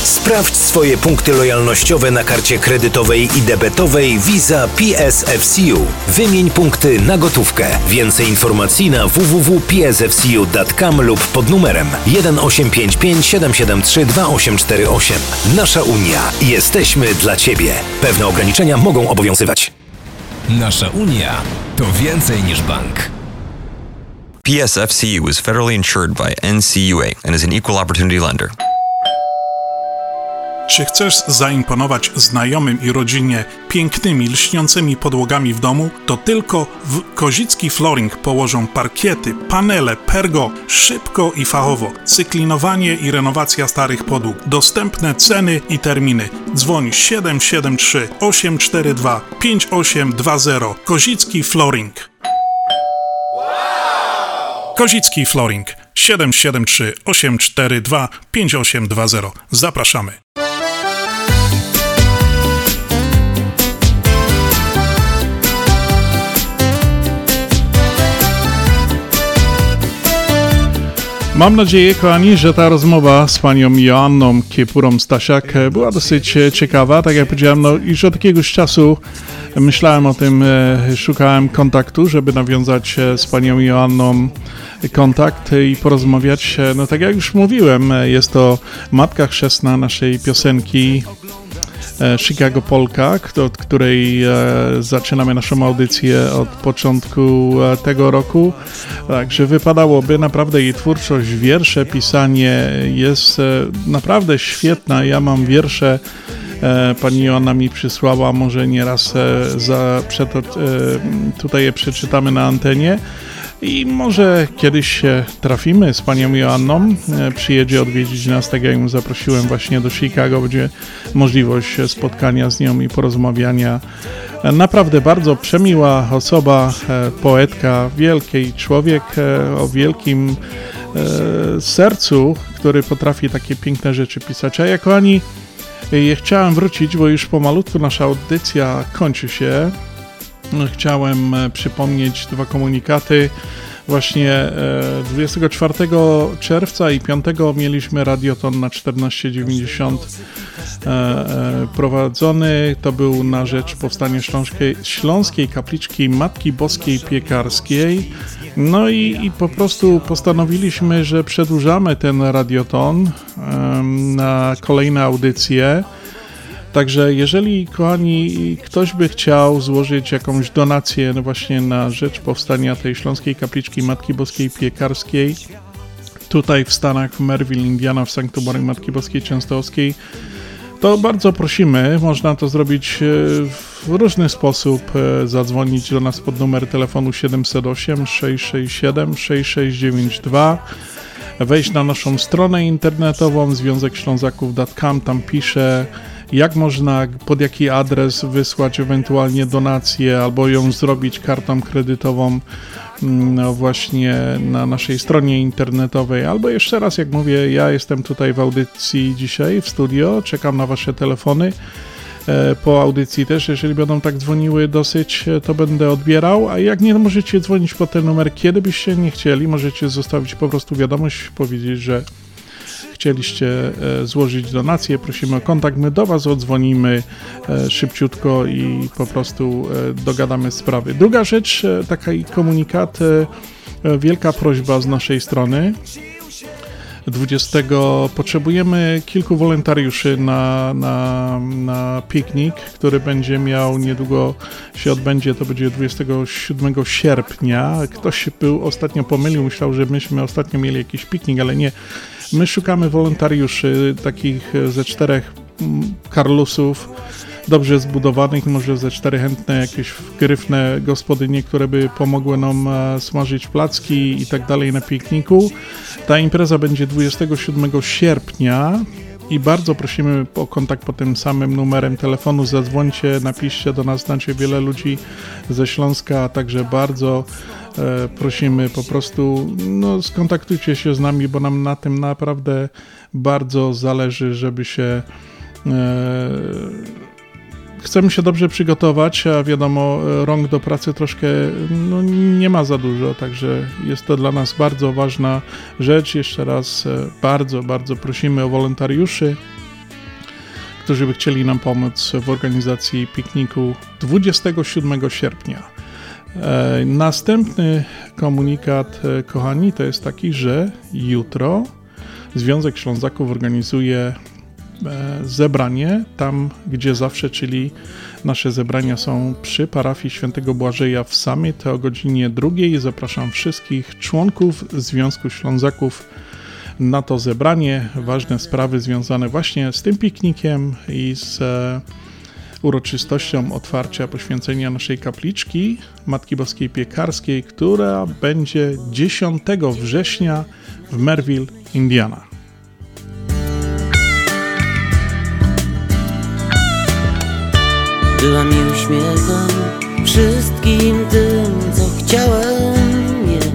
Sprawdź swoje punkty lojalnościowe na karcie kredytowej i debetowej Visa PSFCU. Wymień punkty na gotówkę. Więcej informacji na www.psfcu.com lub pod numerem 1855 773 2848. Nasza Unia. Jesteśmy dla Ciebie. Pewne ograniczenia mogą obowiązywać. Nasza Unia to więcej niż bank. PSFCU is federally insured by NCUA and is an equal opportunity lender. Czy chcesz zaimponować znajomym i rodzinie pięknymi, lśniącymi podłogami w domu? To tylko w Kozicki Flooring położą parkiety, panele, pergo, szybko i fachowo. Cyklinowanie i renowacja starych podłóg. Dostępne ceny i terminy. Dzwoń 773 842 5820. Kozicki Flooring. Kozicki Flooring 773 842 5820. Zapraszamy. Mam nadzieję, kochani, że ta rozmowa z panią Joanną Kiepurą Stasiak e, była dosyć e, ciekawa. Tak jak powiedziałem, no już od jakiegoś czasu myślałem o tym, e, szukałem kontaktu, żeby nawiązać z panią Joanną kontakt i porozmawiać. No tak jak już mówiłem, jest to matka chrzestna naszej piosenki Chicago Polka, od której e, zaczynamy naszą audycję od początku e, tego roku. Także wypadałoby naprawdę jej twórczość, wiersze, pisanie jest e, naprawdę świetna. Ja mam wiersze, e, pani Joanna mi przysłała, może nieraz e, za, przed, e, tutaj je przeczytamy na antenie. I może kiedyś się trafimy z panią Joanną, e, przyjedzie odwiedzić nas, tak jak ją zaprosiłem właśnie do Chicago, będzie możliwość spotkania z nią i porozmawiania. E, Naprawdę bardzo przemiła osoba, e, poetka, wielki człowiek o wielkim sercu, który potrafi takie piękne rzeczy pisać. A ja kochani, e, chciałem wrócić, bo już pomalutku nasza audycja kończy się. Chciałem e, przypomnieć dwa komunikaty. Właśnie e, 24 czerwca i 5 mieliśmy radioton na 1490 e, e, prowadzony. To był na rzecz powstania Śląskiej, Śląskiej Kapliczki Matki Boskiej Piekarskiej. No i, i po prostu postanowiliśmy, że przedłużamy ten radioton na kolejne audycje. Także jeżeli, kochani, ktoś by chciał złożyć jakąś donację no właśnie na rzecz powstania tej Śląskiej Kapliczki Matki Boskiej Piekarskiej, tutaj w Stanach, w Merville, Indiana, w Sanktuarium Matki Boskiej Częstochowskiej, to bardzo prosimy. Można to zrobić e, w różny sposób. E, zadzwonić do nas pod numer telefonu 708 667 6692 wejść na naszą stronę internetową związekślązaków.com, tam pisze jak można, pod jaki adres wysłać ewentualnie donację albo ją zrobić kartą kredytową mm, no właśnie na naszej stronie internetowej, albo jeszcze raz, jak mówię, ja jestem tutaj w audycji dzisiaj w studio, czekam na Wasze telefony. E, po audycji też, jeżeli będą tak dzwoniły dosyć, e, to będę odbierał, a jak nie, możecie dzwonić po ten numer, kiedy byście nie chcieli, możecie zostawić po prostu wiadomość, powiedzieć, że chcieliście e, złożyć donację, prosimy o kontakt, my do Was odzwonimy e, szybciutko i po prostu e, dogadamy sprawy. Druga rzecz, taki komunikat, wielka prośba z naszej strony. 20 potrzebujemy kilku wolontariuszy na, na, na piknik, który będzie miał niedługo się odbędzie, to będzie 27 sierpnia. Ktoś się był ostatnio pomylił, myślał, że myśmy ostatnio mieli jakiś piknik, ale nie. My szukamy wolontariuszy, takich ze czterech Karlusów, dobrze zbudowanych, może ze cztery chętne jakieś gryfne gospodynie, które by pomogły nam e, smażyć placki i tak dalej na pikniku. Ta impreza będzie 27 sierpnia i bardzo prosimy o kontakt po tym samym numerem telefonu. Zadzwońcie, napiszcie do nas, znacie wiele ludzi ze Śląska, a także bardzo e, prosimy po prostu no, skontaktujcie się z nami, bo nam na tym naprawdę bardzo zależy, żeby się e, chcemy się dobrze przygotować, a wiadomo, rąk do pracy troszkę no, nie ma za dużo, także jest to dla nas bardzo ważna rzecz. Jeszcze raz e, bardzo, bardzo prosimy o wolontariuszy, którzy by chcieli nam pomóc w organizacji pikniku 27 sierpnia. E, następny komunikat, e, kochani, to jest taki, że jutro Związek Ślązaków organizuje zebranie tam, gdzie zawsze, czyli nasze zebrania są przy parafii świętego Błażeja w Samie, o godzinie drugiej. Zapraszam wszystkich członków Związku Ślązaków na to zebranie. Ważne sprawy związane właśnie z tym piknikiem i z e, uroczystością otwarcia poświęcenia naszej kapliczki Matki Boskiej Piekarskiej, która będzie 10 września w Merville, Indiana. Była mi uśmiechem wszystkim tym, co chciałem mieć.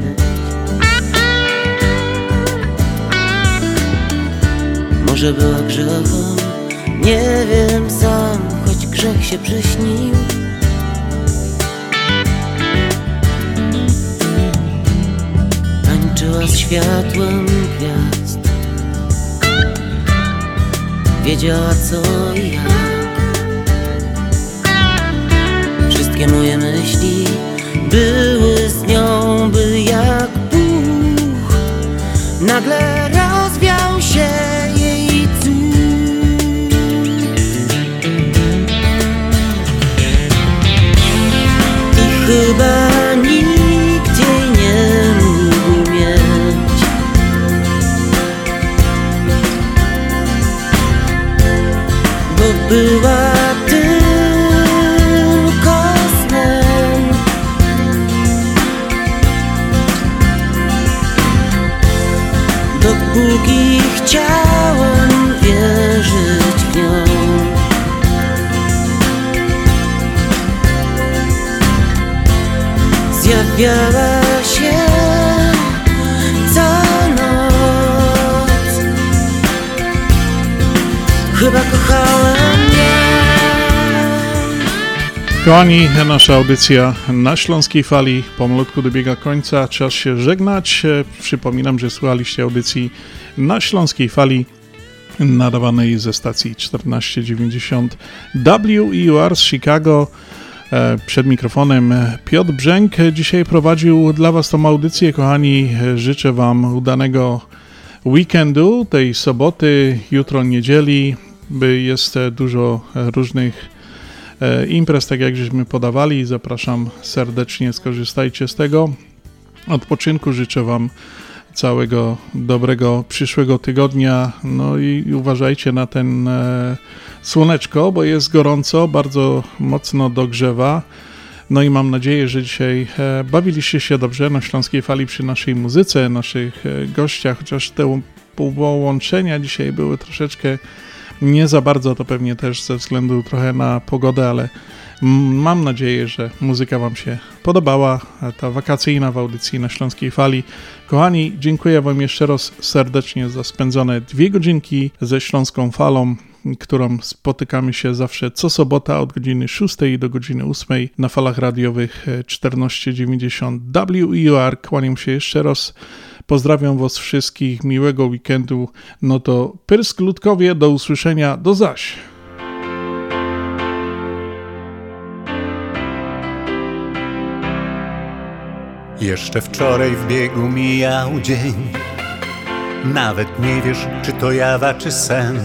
Może była grzechem, nie wiem sam, choć grzech się przyśnił. Tańczyła z światłem gwiazd. Wiedziała co i jak Wszystkie myśli były z nią, by jak puch Nagle rozwiał Zjawiała się co noc, chyba kochałem Kochani, nasza audycja na Śląskiej Fali pomalutku dobiega końca, czas się żegnać. Przypominam, że słuchaliście audycji na Śląskiej Fali nadawanej ze stacji 1490 WEUR z Chicago. E, przed mikrofonem Piotr Brzęk. Dzisiaj prowadził dla Was tą audycję, kochani. Życzę Wam udanego weekendu, tej soboty, jutro niedzieli, jest dużo różnych e, imprez, tak jak żeśmy podawali. Zapraszam serdecznie, skorzystajcie z tego. Odpoczynku życzę Wam całego dobrego przyszłego tygodnia. No i uważajcie na ten e, słoneczko, bo jest gorąco, bardzo mocno dogrzewa. No i mam nadzieję, że dzisiaj e, bawiliście się dobrze na Śląskiej Fali przy naszej muzyce, naszych e, gościach, chociaż te połączenia dzisiaj były troszeczkę nie za bardzo, to pewnie też ze względu trochę na pogodę, ale Mam nadzieję, że muzyka Wam się podobała, ta wakacyjna w audycji na Śląskiej Fali. Kochani, dziękuję Wam jeszcze raz serdecznie za spędzone dwie godzinki ze Śląską Falą którą spotykamy się zawsze co sobota od godziny 6 do godziny 8 na falach radiowych 1490 WIUR. Kłaniam się jeszcze raz. Pozdrawiam Was wszystkich, miłego weekendu. No to Pyrsk Ludkowie, do usłyszenia, do zaś. Jeszcze wczoraj w biegu mijał dzień. Nawet nie wiesz, czy to jawa, czy sen.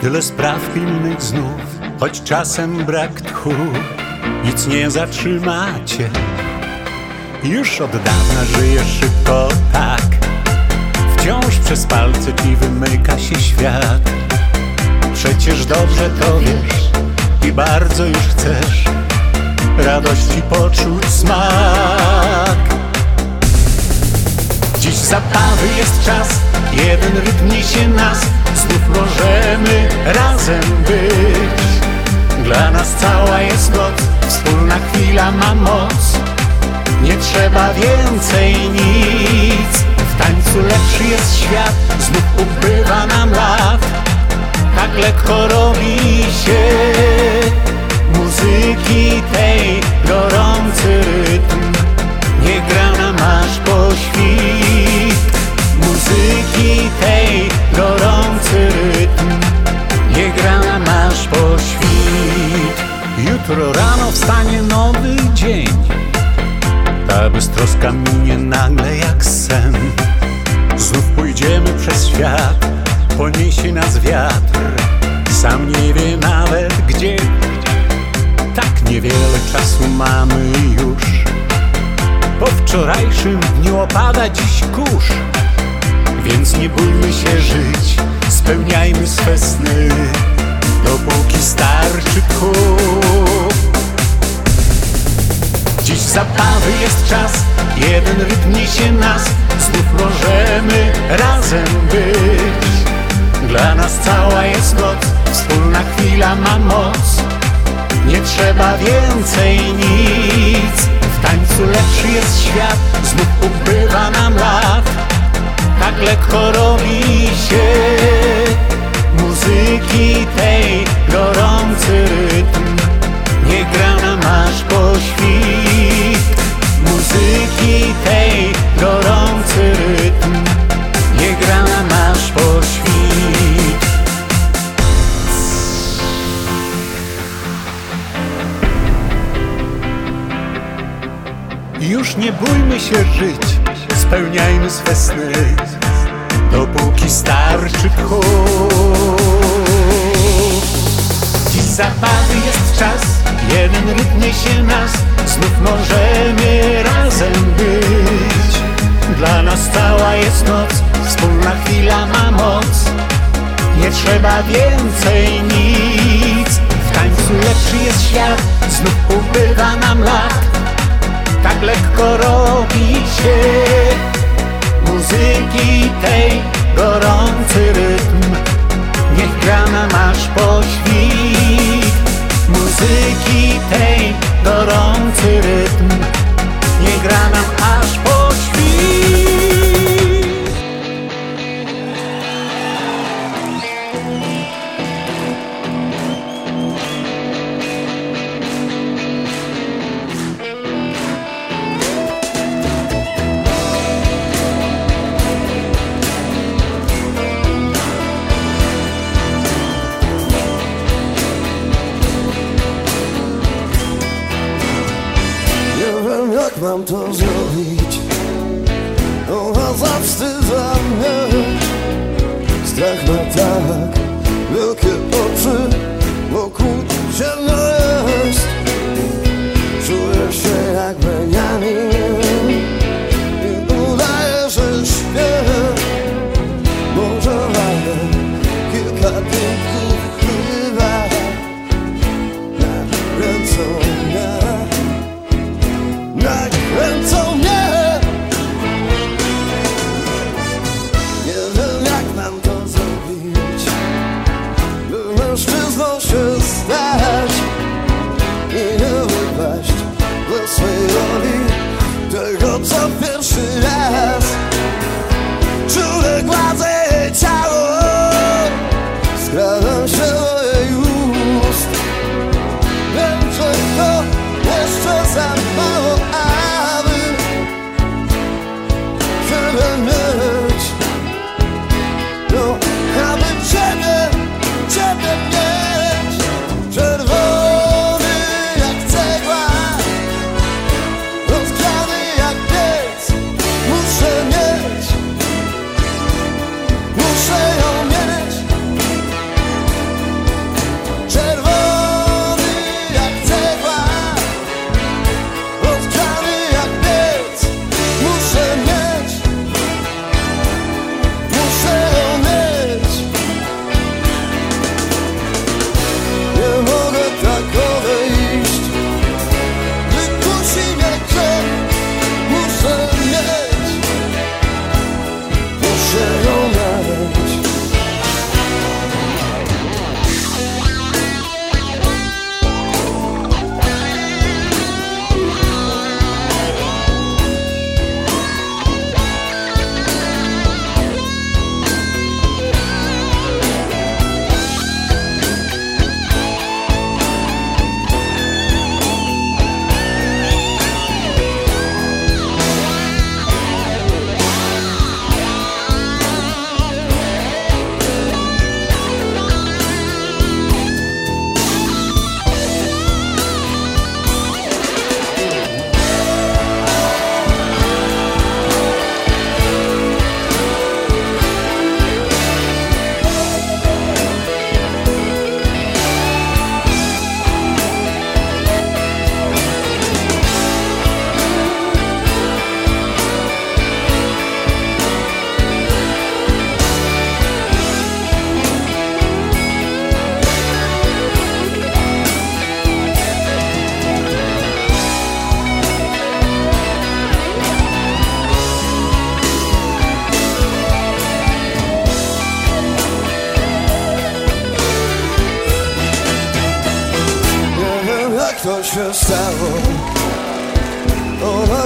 Tyle spraw pilnych znów, choć czasem brak tchu. Nic nie zatrzymacie. Już od dawna żyjesz szybko tak. Wciąż przez palce ci wymyka się świat. Przecież dobrze to wiesz i bardzo już chcesz radości poczuć smak. Dziś zabawy jest czas, jeden rytm niesie nas, znów możemy razem być. Dla nas cała jest noc, wspólna chwila ma moc, nie trzeba więcej nic. W tańcu lepszy jest świat, znów ubywa nam lat, tak lekko robi się muzyki tej gorący rytm. Nie gra na masz poświt Muzyki tej gorący rytm. Nie gra na masz poświt Jutro rano wstanie nowy dzień. Ta beztroska minie nagle jak sen. Znów pójdziemy przez świat Poniesie nas wiatr. Sam nie wie nawet gdzie tak niewiele czasu mamy już. Po wczorajszym dniu opada dziś kurz Więc nie bójmy się żyć Spełniajmy swe sny Dopóki starczy tchu Dziś zabawy jest czas Jeden rytm niesie nas Znów możemy razem być. Dla nas cała jest noc Wspólna chwila ma moc nie trzeba więcej nic. W tańcu lepszy jest świat Znów ubywa nam lat. Tak lekko robi się Muzyki tej gorący rytm. Nie gra nam aż po świt. Muzyki tej gorący rytm. Nie gra nam aż po świt Już nie bójmy się żyć, spełniajmy swe sny, dopóki starczy tchu. Dziś zabawy jest czas, jeden rytm niesie nas, znów możemy razem być. Dla nas cała jest noc, wspólna chwila ma moc, nie trzeba więcej nic. W tańcu lepszy jest świat, znów ubywa nam lat tak lekko robi się muzyki tej gorący rytm. Niech gra na masz poświt muzyki tej gorący rytm. Jak to się stało Ona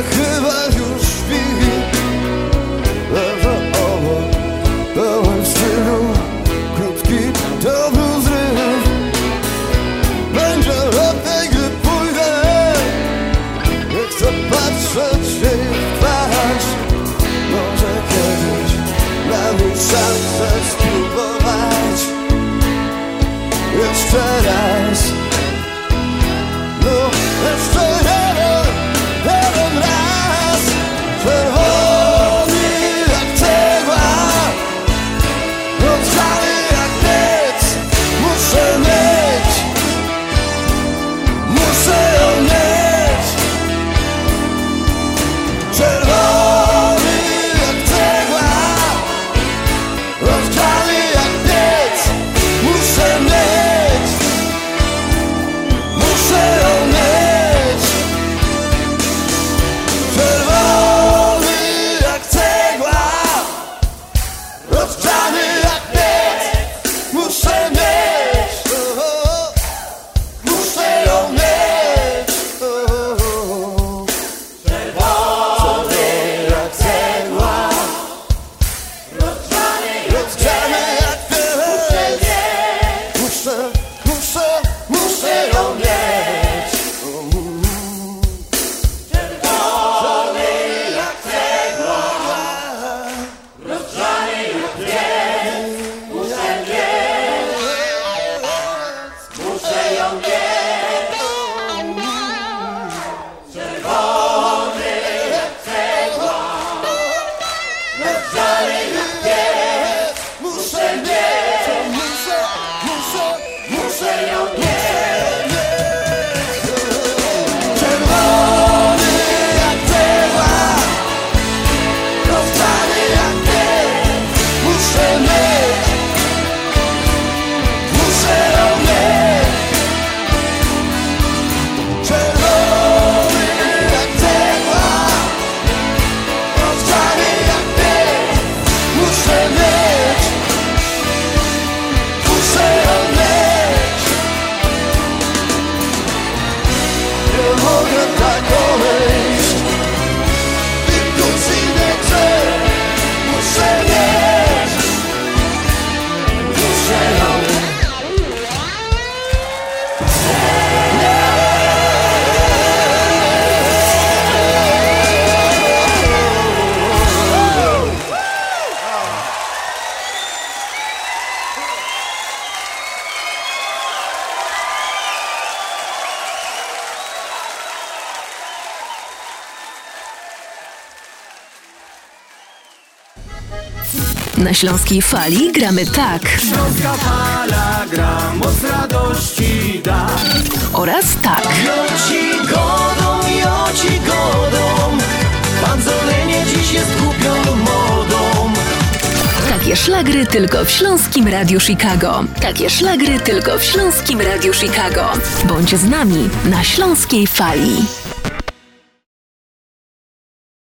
Śląskiej Fali gramy tak. Śląska fala gra, moc radości da. Oraz tak. Joci godą, joci godą, Panzolenie dziś jest kupią modą. Takie szlagry tylko w Śląskim Radiu Chicago. Takie szlagry tylko w Śląskim Radiu Chicago. Bądź z nami na Śląskiej Fali.